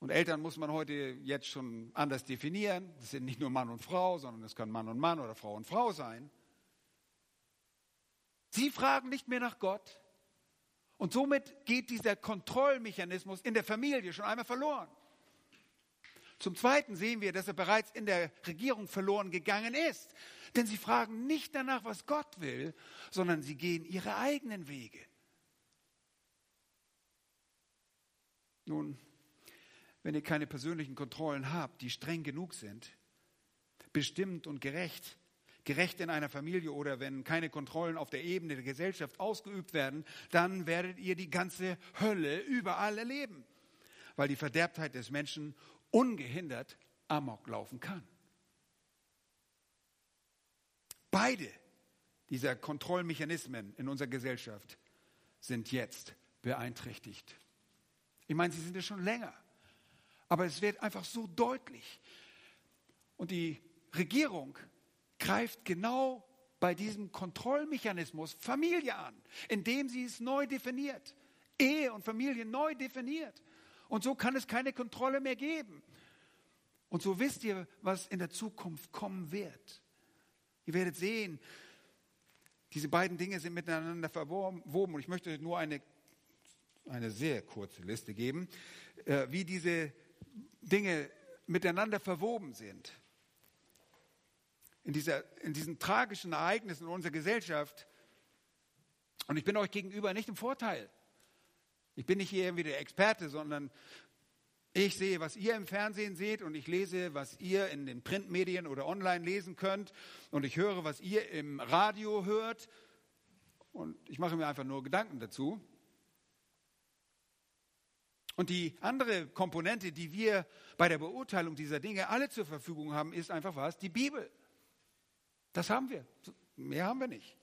Und Eltern muss man heute jetzt schon anders definieren. Das sind nicht nur Mann und Frau, sondern es können Mann und Mann oder Frau und Frau sein. Sie fragen nicht mehr nach Gott. Und somit geht dieser Kontrollmechanismus in der Familie schon einmal verloren. Zum Zweiten sehen wir, dass er bereits in der Regierung verloren gegangen ist. Denn sie fragen nicht danach, was Gott will, sondern sie gehen ihre eigenen Wege. Nun, wenn ihr keine persönlichen Kontrollen habt, die streng genug sind, bestimmt und gerecht, gerecht in einer Familie oder wenn keine Kontrollen auf der Ebene der Gesellschaft ausgeübt werden, dann werdet ihr die ganze Hölle überall erleben, weil die Verderbtheit des Menschen ungehindert amok laufen kann. Beide dieser Kontrollmechanismen in unserer Gesellschaft sind jetzt beeinträchtigt. Ich meine, sie sind es schon länger, aber es wird einfach so deutlich. Und die Regierung greift genau bei diesem Kontrollmechanismus Familie an, indem sie es neu definiert. Ehe und Familie neu definiert. Und so kann es keine Kontrolle mehr geben. Und so wisst ihr, was in der Zukunft kommen wird. Ihr werdet sehen, diese beiden Dinge sind miteinander verwoben. Und ich möchte nur eine, eine sehr kurze Liste geben, äh, wie diese Dinge miteinander verwoben sind. in, dieser, in diesen tragischen Ereignissen in unserer Gesellschaft. Und ich bin euch gegenüber nicht im Vorteil. Ich bin nicht hier irgendwie der Experte, sondern ich sehe, was ihr im Fernsehen seht und ich lese, was ihr in den Printmedien oder online lesen könnt und ich höre, was ihr im Radio hört und ich mache mir einfach nur Gedanken dazu. Und die andere Komponente, die wir bei der Beurteilung dieser Dinge alle zur Verfügung haben, ist einfach was? Die Bibel. Das haben wir. Mehr haben wir nicht.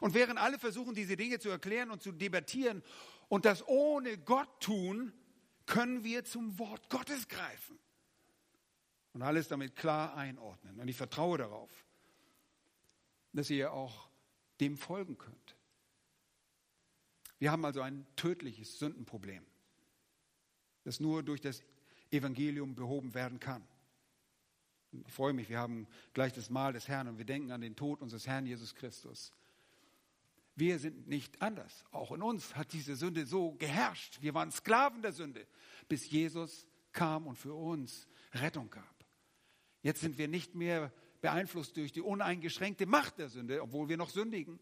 Und während alle versuchen, diese Dinge zu erklären und zu debattieren und das ohne Gott tun, können wir zum Wort Gottes greifen und alles damit klar einordnen. Und ich vertraue darauf, dass ihr auch dem folgen könnt. Wir haben also ein tödliches Sündenproblem, das nur durch das Evangelium behoben werden kann. Ich freue mich, wir haben gleich das Mahl des Herrn und wir denken an den Tod unseres Herrn Jesus Christus. Wir sind nicht anders. Auch in uns hat diese Sünde so geherrscht. Wir waren Sklaven der Sünde, bis Jesus kam und für uns Rettung gab. Jetzt sind wir nicht mehr beeinflusst durch die uneingeschränkte Macht der Sünde, obwohl wir noch sündigen,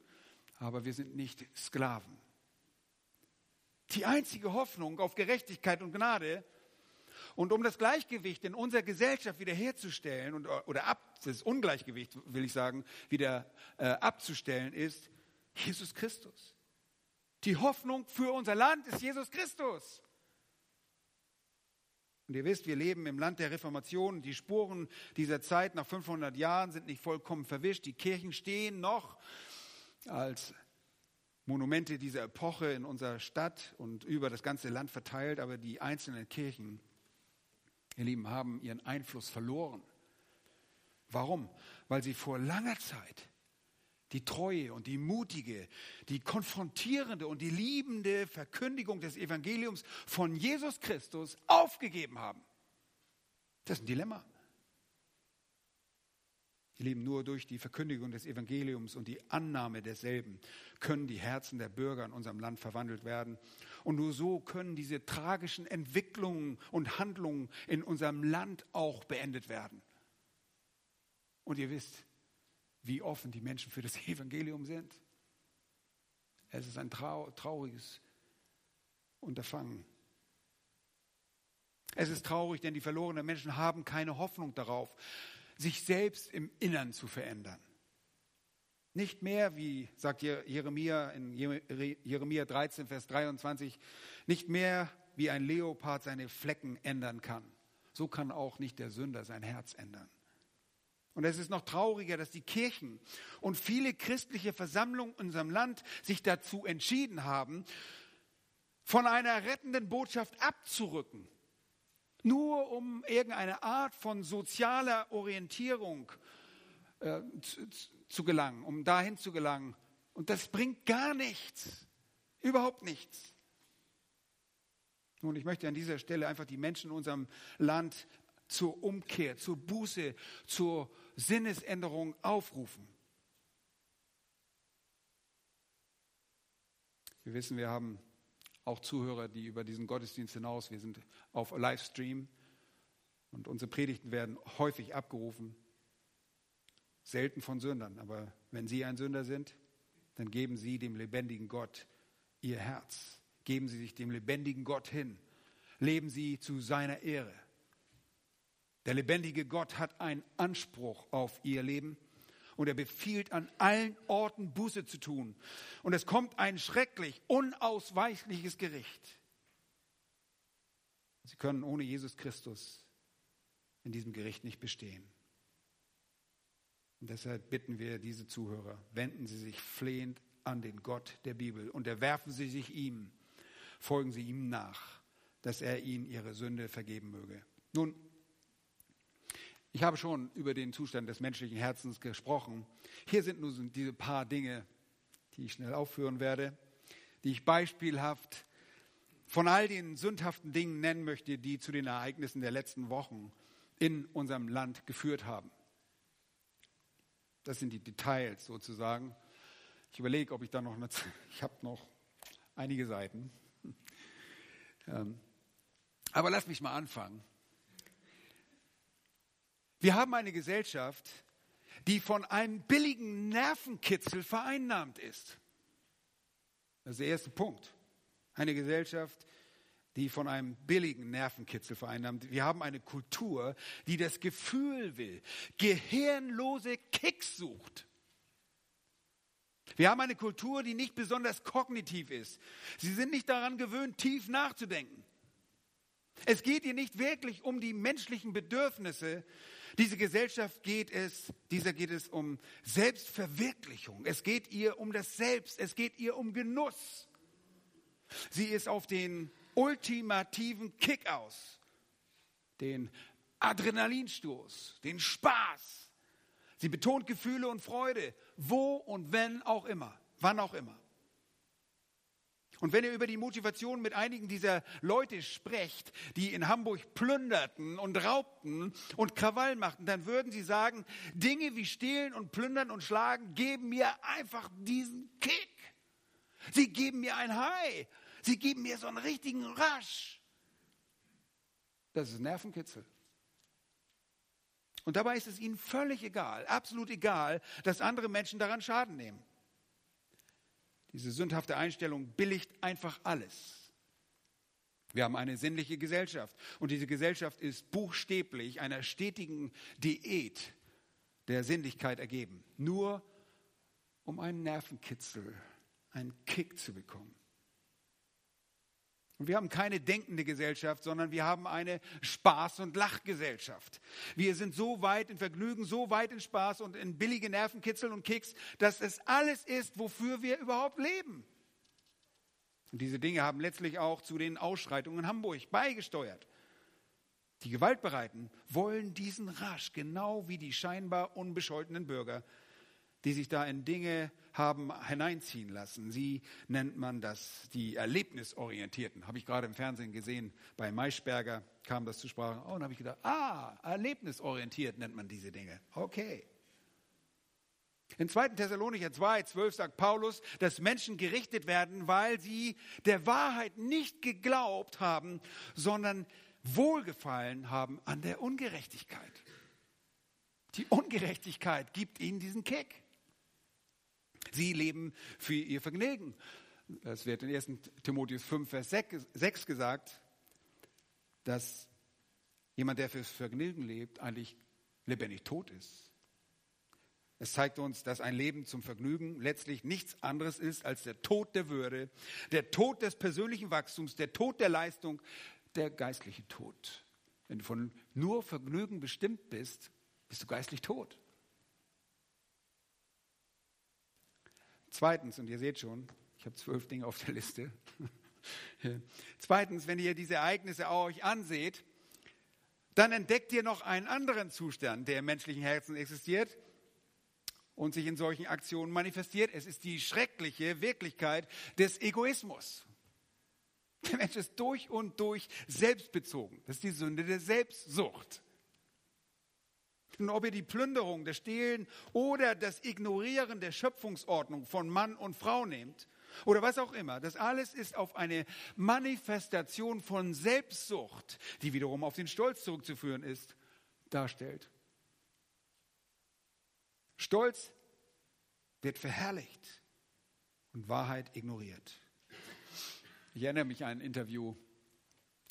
aber wir sind nicht Sklaven. Die einzige Hoffnung auf Gerechtigkeit und Gnade und um das Gleichgewicht in unserer Gesellschaft wiederherzustellen und, oder ab, das Ungleichgewicht, will ich sagen, wieder äh, abzustellen, ist, Jesus Christus. Die Hoffnung für unser Land ist Jesus Christus. Und ihr wisst, wir leben im Land der Reformation. Die Spuren dieser Zeit nach 500 Jahren sind nicht vollkommen verwischt. Die Kirchen stehen noch als Monumente dieser Epoche in unserer Stadt und über das ganze Land verteilt. Aber die einzelnen Kirchen, ihr Lieben, haben ihren Einfluss verloren. Warum? Weil sie vor langer Zeit die treue und die mutige, die konfrontierende und die liebende Verkündigung des Evangeliums von Jesus Christus aufgegeben haben. Das ist ein Dilemma. Ihr Lieben, nur durch die Verkündigung des Evangeliums und die Annahme desselben können die Herzen der Bürger in unserem Land verwandelt werden. Und nur so können diese tragischen Entwicklungen und Handlungen in unserem Land auch beendet werden. Und ihr wisst, wie offen die Menschen für das Evangelium sind. Es ist ein trau trauriges Unterfangen. Es ist traurig, denn die verlorenen Menschen haben keine Hoffnung darauf, sich selbst im Innern zu verändern. Nicht mehr, wie sagt Jeremia in Jeremia 13, Vers 23, nicht mehr wie ein Leopard seine Flecken ändern kann. So kann auch nicht der Sünder sein Herz ändern. Und es ist noch trauriger, dass die Kirchen und viele christliche Versammlungen in unserem Land sich dazu entschieden haben, von einer rettenden Botschaft abzurücken, nur um irgendeine Art von sozialer Orientierung äh, zu, zu gelangen, um dahin zu gelangen. Und das bringt gar nichts, überhaupt nichts. Nun, ich möchte an dieser Stelle einfach die Menschen in unserem Land zur Umkehr, zur Buße, zur Sinnesänderung aufrufen. Wir wissen, wir haben auch Zuhörer, die über diesen Gottesdienst hinaus, wir sind auf Livestream und unsere Predigten werden häufig abgerufen, selten von Sündern. Aber wenn Sie ein Sünder sind, dann geben Sie dem lebendigen Gott Ihr Herz. Geben Sie sich dem lebendigen Gott hin. Leben Sie zu seiner Ehre. Der lebendige Gott hat einen Anspruch auf ihr Leben und er befiehlt an allen Orten Buße zu tun. Und es kommt ein schrecklich, unausweichliches Gericht. Sie können ohne Jesus Christus in diesem Gericht nicht bestehen. Und deshalb bitten wir diese Zuhörer, wenden Sie sich flehend an den Gott der Bibel und erwerfen Sie sich ihm, folgen Sie ihm nach, dass er Ihnen Ihre Sünde vergeben möge. Nun, ich habe schon über den Zustand des menschlichen Herzens gesprochen. Hier sind nur diese paar Dinge, die ich schnell aufführen werde, die ich beispielhaft von all den sündhaften Dingen nennen möchte, die zu den Ereignissen der letzten Wochen in unserem Land geführt haben. Das sind die Details sozusagen. Ich überlege, ob ich da noch eine, ich habe noch einige Seiten. Ähm, aber lass mich mal anfangen. Wir haben eine Gesellschaft, die von einem billigen Nervenkitzel vereinnahmt ist. Das ist der erste Punkt. Eine Gesellschaft, die von einem billigen Nervenkitzel vereinnahmt. Wir haben eine Kultur, die das Gefühl will, gehirnlose Kicks sucht. Wir haben eine Kultur, die nicht besonders kognitiv ist. Sie sind nicht daran gewöhnt, tief nachzudenken. Es geht hier nicht wirklich um die menschlichen Bedürfnisse. Diese Gesellschaft geht es, dieser geht es um Selbstverwirklichung. Es geht ihr um das Selbst. Es geht ihr um Genuss. Sie ist auf den ultimativen Kick aus, den Adrenalinstoß, den Spaß. Sie betont Gefühle und Freude, wo und wenn auch immer, wann auch immer. Und wenn ihr über die Motivation mit einigen dieser Leute sprecht, die in Hamburg plünderten und raubten und Krawall machten, dann würden sie sagen, Dinge wie stehlen und plündern und schlagen geben mir einfach diesen Kick. Sie geben mir ein High. Sie geben mir so einen richtigen Rasch. Das ist Nervenkitzel. Und dabei ist es ihnen völlig egal, absolut egal, dass andere Menschen daran Schaden nehmen. Diese sündhafte Einstellung billigt einfach alles. Wir haben eine sinnliche Gesellschaft und diese Gesellschaft ist buchstäblich einer stetigen Diät der Sinnlichkeit ergeben, nur um einen Nervenkitzel, einen Kick zu bekommen. Und wir haben keine denkende Gesellschaft, sondern wir haben eine Spaß- und Lachgesellschaft. Wir sind so weit in Vergnügen, so weit in Spaß und in billige Nervenkitzel und Kicks, dass es alles ist, wofür wir überhaupt leben. Und diese Dinge haben letztlich auch zu den Ausschreitungen in Hamburg beigesteuert. Die Gewaltbereiten wollen diesen Rasch, genau wie die scheinbar unbescholtenen Bürger, die sich da in Dinge haben hineinziehen lassen. Sie nennt man das die Erlebnisorientierten. Habe ich gerade im Fernsehen gesehen, bei Maischberger kam das zu Sprache. Oh, und habe ich gedacht, ah, erlebnisorientiert nennt man diese Dinge. Okay. In 2. Thessalonicher 2, 12 sagt Paulus, dass Menschen gerichtet werden, weil sie der Wahrheit nicht geglaubt haben, sondern Wohlgefallen haben an der Ungerechtigkeit. Die Ungerechtigkeit gibt ihnen diesen Kick. Sie leben für ihr Vergnügen. Es wird in 1. Timotheus 5, Vers 6 gesagt, dass jemand, der fürs Vergnügen lebt, eigentlich lebendig tot ist. Es zeigt uns, dass ein Leben zum Vergnügen letztlich nichts anderes ist als der Tod der Würde, der Tod des persönlichen Wachstums, der Tod der Leistung, der geistliche Tod. Wenn du von nur Vergnügen bestimmt bist, bist du geistlich tot. Zweitens, und ihr seht schon, ich habe zwölf Dinge auf der Liste. Zweitens, wenn ihr diese Ereignisse euch anseht, dann entdeckt ihr noch einen anderen Zustand, der im menschlichen Herzen existiert und sich in solchen Aktionen manifestiert. Es ist die schreckliche Wirklichkeit des Egoismus. Der Mensch ist durch und durch selbstbezogen. Das ist die Sünde der Selbstsucht. Und ob ihr die Plünderung, das Stehlen oder das Ignorieren der Schöpfungsordnung von Mann und Frau nehmt oder was auch immer, das alles ist auf eine Manifestation von Selbstsucht, die wiederum auf den Stolz zurückzuführen ist, darstellt. Stolz wird verherrlicht und Wahrheit ignoriert. Ich erinnere mich an ein Interview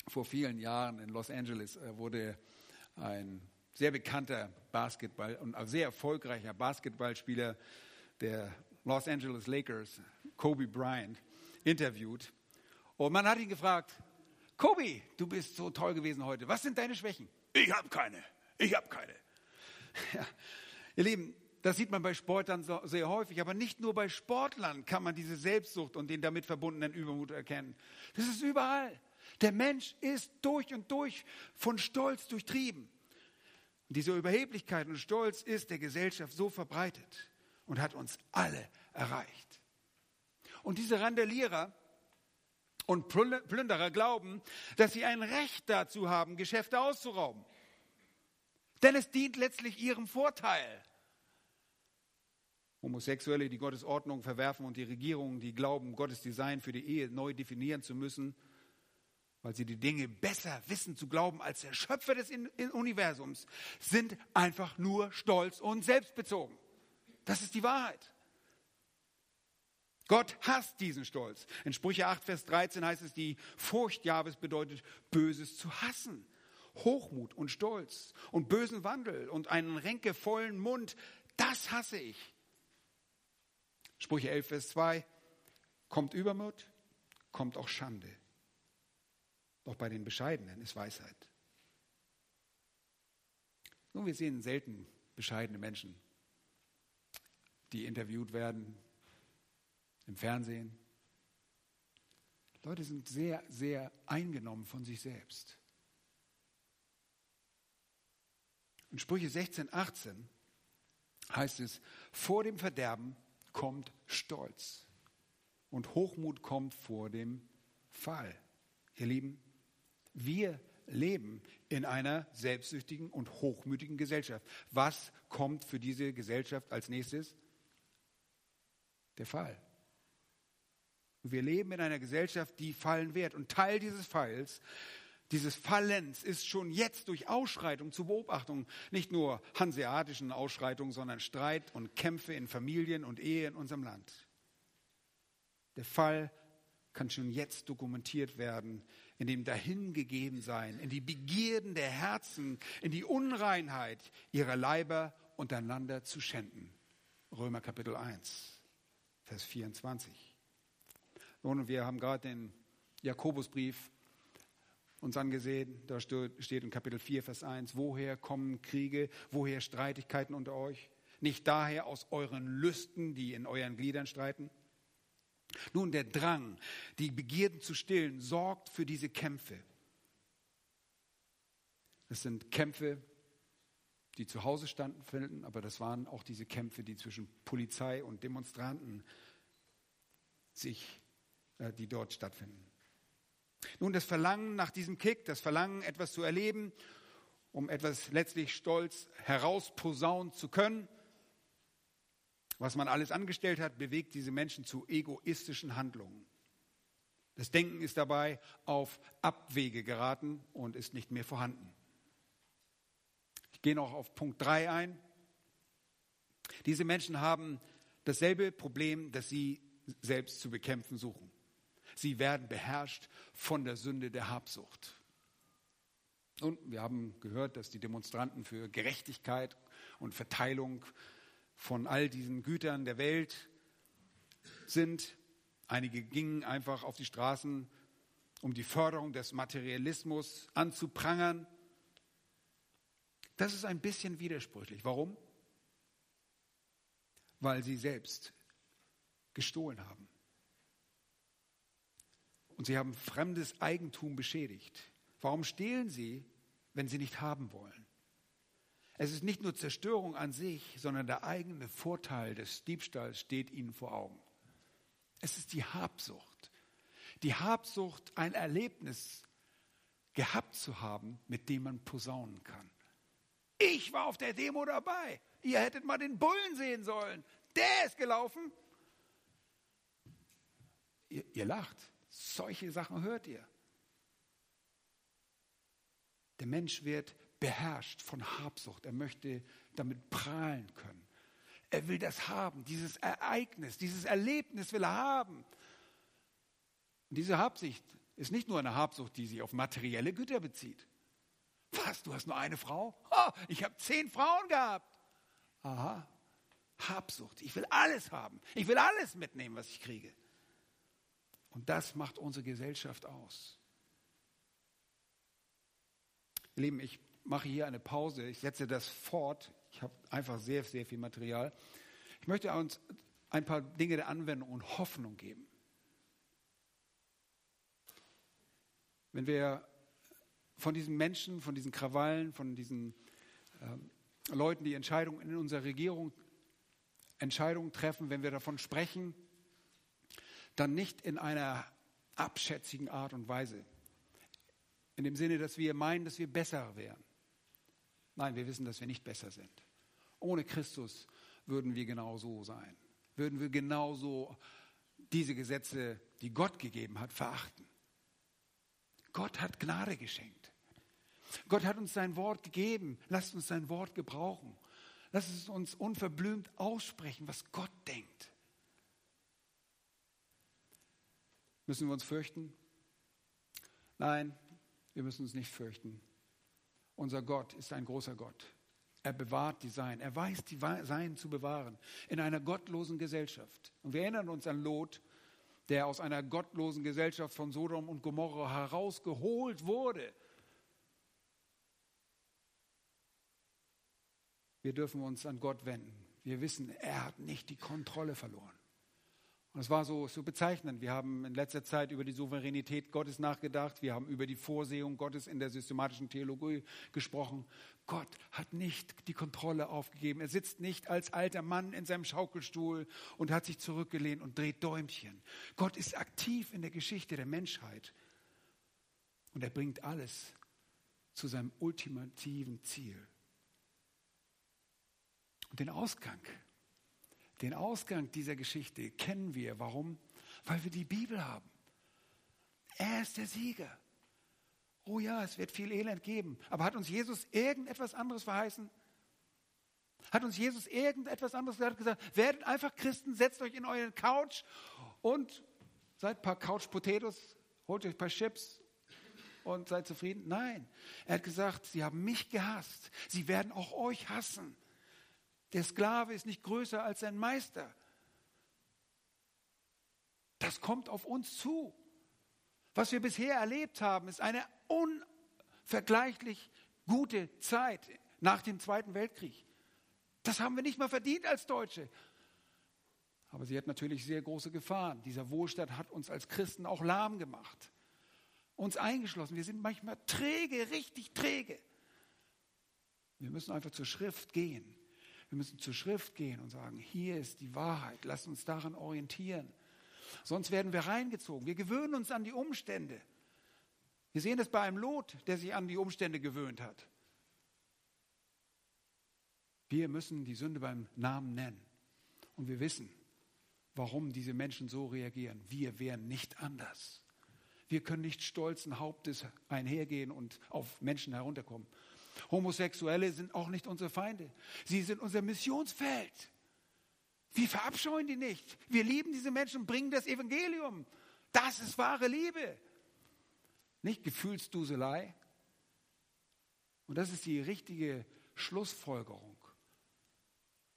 vor vielen Jahren in Los Angeles, wurde ein sehr bekannter Basketball und auch sehr erfolgreicher Basketballspieler der Los Angeles Lakers, Kobe Bryant, interviewt. Und man hat ihn gefragt, Kobe, du bist so toll gewesen heute. Was sind deine Schwächen? Ich habe keine. Ich habe keine. Ja, ihr Lieben, das sieht man bei Sportlern so, sehr häufig, aber nicht nur bei Sportlern kann man diese Selbstsucht und den damit verbundenen Übermut erkennen. Das ist überall. Der Mensch ist durch und durch von Stolz durchtrieben. Diese Überheblichkeit und Stolz ist der Gesellschaft so verbreitet und hat uns alle erreicht. Und diese Randalierer und Plünderer glauben, dass sie ein Recht dazu haben, Geschäfte auszurauben. Denn es dient letztlich ihrem Vorteil. Homosexuelle, die Gottes Ordnung verwerfen und die Regierungen, die glauben, Gottes Design für die Ehe neu definieren zu müssen, weil sie die Dinge besser wissen zu glauben als der Schöpfer des Universums, sind einfach nur stolz und selbstbezogen. Das ist die Wahrheit. Gott hasst diesen Stolz. In Sprüche 8, Vers 13 heißt es, die Furcht Jahwes bedeutet, Böses zu hassen. Hochmut und Stolz und bösen Wandel und einen ränkevollen Mund, das hasse ich. Sprüche 11, Vers 2, kommt Übermut, kommt auch Schande. Doch bei den Bescheidenen ist Weisheit. Nun, wir sehen selten bescheidene Menschen, die interviewt werden im Fernsehen. Leute sind sehr, sehr eingenommen von sich selbst. In Sprüche 16, 18 heißt es, vor dem Verderben kommt Stolz und Hochmut kommt vor dem Fall. Ihr Lieben, wir leben in einer selbstsüchtigen und hochmütigen Gesellschaft. Was kommt für diese Gesellschaft als nächstes? Der Fall. Wir leben in einer Gesellschaft, die fallen wird. Und Teil dieses Falls, dieses Fallens ist schon jetzt durch Ausschreitungen zu Beobachtung, nicht nur hanseatischen Ausschreitungen, sondern Streit und Kämpfe in Familien und Ehe in unserem Land. Der Fall kann schon jetzt dokumentiert werden, in dem Dahingegebensein, in die Begierden der Herzen, in die Unreinheit ihrer Leiber untereinander zu schänden. Römer Kapitel 1, Vers 24. Nun, wir haben gerade den Jakobusbrief uns angesehen. Da steht in Kapitel 4, Vers 1, woher kommen Kriege, woher Streitigkeiten unter euch? Nicht daher aus euren Lüsten, die in euren Gliedern streiten? Nun, der Drang, die Begierden zu stillen, sorgt für diese Kämpfe. Es sind Kämpfe, die zu Hause standen, aber das waren auch diese Kämpfe, die zwischen Polizei und Demonstranten sich äh, die dort stattfinden. Nun, das Verlangen nach diesem Kick, das Verlangen, etwas zu erleben, um etwas letztlich stolz herausposaunen zu können, was man alles angestellt hat, bewegt diese Menschen zu egoistischen Handlungen. Das Denken ist dabei auf Abwege geraten und ist nicht mehr vorhanden. Ich gehe noch auf Punkt 3 ein. Diese Menschen haben dasselbe Problem, das sie selbst zu bekämpfen suchen. Sie werden beherrscht von der Sünde der Habsucht. Und wir haben gehört, dass die Demonstranten für Gerechtigkeit und Verteilung von all diesen Gütern der Welt sind. Einige gingen einfach auf die Straßen, um die Förderung des Materialismus anzuprangern. Das ist ein bisschen widersprüchlich. Warum? Weil sie selbst gestohlen haben und sie haben fremdes Eigentum beschädigt. Warum stehlen sie, wenn sie nicht haben wollen? Es ist nicht nur Zerstörung an sich, sondern der eigene Vorteil des Diebstahls steht ihnen vor Augen. Es ist die Habsucht. Die Habsucht, ein Erlebnis gehabt zu haben, mit dem man posaunen kann. Ich war auf der Demo dabei. Ihr hättet mal den Bullen sehen sollen. Der ist gelaufen. Ihr, ihr lacht. Solche Sachen hört ihr. Der Mensch wird beherrscht von Habsucht. Er möchte damit prahlen können. Er will das haben, dieses Ereignis, dieses Erlebnis will er haben. Und diese Habsucht ist nicht nur eine Habsucht, die sich auf materielle Güter bezieht. Was, du hast nur eine Frau? Oh, ich habe zehn Frauen gehabt. Aha, Habsucht. Ich will alles haben. Ich will alles mitnehmen, was ich kriege. Und das macht unsere Gesellschaft aus. Ihr Lieben, ich mache hier eine Pause. Ich setze das fort. Ich habe einfach sehr, sehr viel Material. Ich möchte uns ein paar Dinge der Anwendung und Hoffnung geben. Wenn wir von diesen Menschen, von diesen Krawallen, von diesen äh, Leuten, die Entscheidungen in unserer Regierung Entscheidungen treffen, wenn wir davon sprechen, dann nicht in einer abschätzigen Art und Weise. In dem Sinne, dass wir meinen, dass wir besser wären. Nein, wir wissen, dass wir nicht besser sind. Ohne Christus würden wir genauso sein. Würden wir genauso diese Gesetze, die Gott gegeben hat, verachten. Gott hat Gnade geschenkt. Gott hat uns sein Wort gegeben. Lasst uns sein Wort gebrauchen. Lasst es uns unverblümt aussprechen, was Gott denkt. Müssen wir uns fürchten? Nein, wir müssen uns nicht fürchten. Unser Gott ist ein großer Gott. Er bewahrt die Sein. Er weiß, die Sein zu bewahren in einer gottlosen Gesellschaft. Und wir erinnern uns an Lot, der aus einer gottlosen Gesellschaft von Sodom und Gomorra herausgeholt wurde. Wir dürfen uns an Gott wenden. Wir wissen, er hat nicht die Kontrolle verloren. Und es war so, so bezeichnend. Wir haben in letzter Zeit über die Souveränität Gottes nachgedacht. Wir haben über die Vorsehung Gottes in der systematischen Theologie gesprochen. Gott hat nicht die Kontrolle aufgegeben. Er sitzt nicht als alter Mann in seinem Schaukelstuhl und hat sich zurückgelehnt und dreht Däumchen. Gott ist aktiv in der Geschichte der Menschheit. Und er bringt alles zu seinem ultimativen Ziel. Und den Ausgang den Ausgang dieser Geschichte kennen wir. Warum? Weil wir die Bibel haben. Er ist der Sieger. Oh ja, es wird viel Elend geben. Aber hat uns Jesus irgendetwas anderes verheißen? Hat uns Jesus irgendetwas anderes gesagt? Werdet einfach Christen, setzt euch in euren Couch und seid ein paar Couch Potatoes, holt euch ein paar Chips und seid zufrieden. Nein, er hat gesagt, sie haben mich gehasst. Sie werden auch euch hassen. Der Sklave ist nicht größer als sein Meister. Das kommt auf uns zu. Was wir bisher erlebt haben, ist eine unvergleichlich gute Zeit nach dem Zweiten Weltkrieg. Das haben wir nicht mal verdient als Deutsche. Aber sie hat natürlich sehr große Gefahren. Dieser Wohlstand hat uns als Christen auch lahm gemacht. Uns eingeschlossen. Wir sind manchmal träge, richtig träge. Wir müssen einfach zur Schrift gehen wir müssen zur Schrift gehen und sagen, hier ist die Wahrheit, lasst uns daran orientieren. Sonst werden wir reingezogen. Wir gewöhnen uns an die Umstände. Wir sehen das bei einem Lot, der sich an die Umstände gewöhnt hat. Wir müssen die Sünde beim Namen nennen. Und wir wissen, warum diese Menschen so reagieren. Wir wären nicht anders. Wir können nicht stolzen Hauptes einhergehen und auf Menschen herunterkommen. Homosexuelle sind auch nicht unsere Feinde. Sie sind unser Missionsfeld. Wir verabscheuen die nicht. Wir lieben diese Menschen und bringen das Evangelium. Das ist wahre Liebe. Nicht Gefühlsduselei. Und das ist die richtige Schlussfolgerung.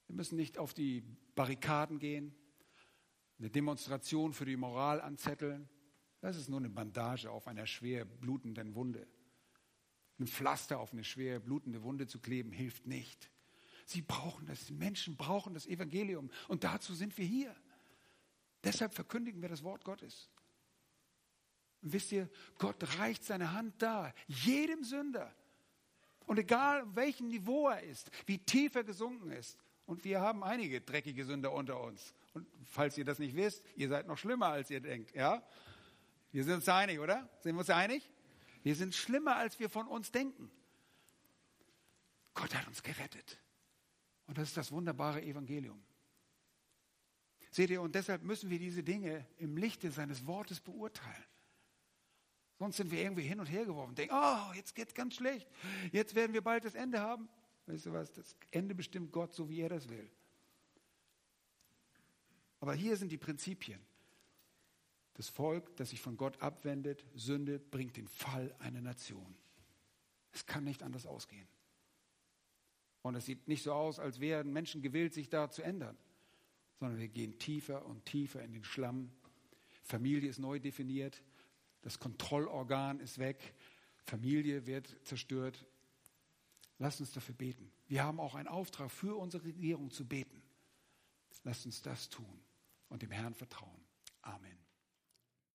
Wir müssen nicht auf die Barrikaden gehen, eine Demonstration für die Moral anzetteln. Das ist nur eine Bandage auf einer schwer blutenden Wunde. Ein Pflaster auf eine schwer blutende Wunde zu kleben, hilft nicht. Sie brauchen das, die Menschen brauchen das Evangelium. Und dazu sind wir hier. Deshalb verkündigen wir das Wort Gottes. Und wisst ihr, Gott reicht seine Hand da, jedem Sünder. Und egal, welchem Niveau er ist, wie tief er gesunken ist. Und wir haben einige dreckige Sünder unter uns. Und falls ihr das nicht wisst, ihr seid noch schlimmer, als ihr denkt. Ja? Wir sind uns einig, oder? Sind wir uns einig? Wir sind schlimmer, als wir von uns denken. Gott hat uns gerettet. Und das ist das wunderbare Evangelium. Seht ihr, und deshalb müssen wir diese Dinge im Lichte seines Wortes beurteilen. Sonst sind wir irgendwie hin und her geworfen, denken, oh, jetzt geht es ganz schlecht. Jetzt werden wir bald das Ende haben. Weißt du was? Das Ende bestimmt Gott, so wie er das will. Aber hier sind die Prinzipien. Das Volk, das sich von Gott abwendet, Sünde, bringt den Fall einer Nation. Es kann nicht anders ausgehen. Und es sieht nicht so aus, als wären Menschen gewillt, sich da zu ändern, sondern wir gehen tiefer und tiefer in den Schlamm. Familie ist neu definiert, das Kontrollorgan ist weg, Familie wird zerstört. Lasst uns dafür beten. Wir haben auch einen Auftrag für unsere Regierung zu beten. Lasst uns das tun und dem Herrn vertrauen. Amen.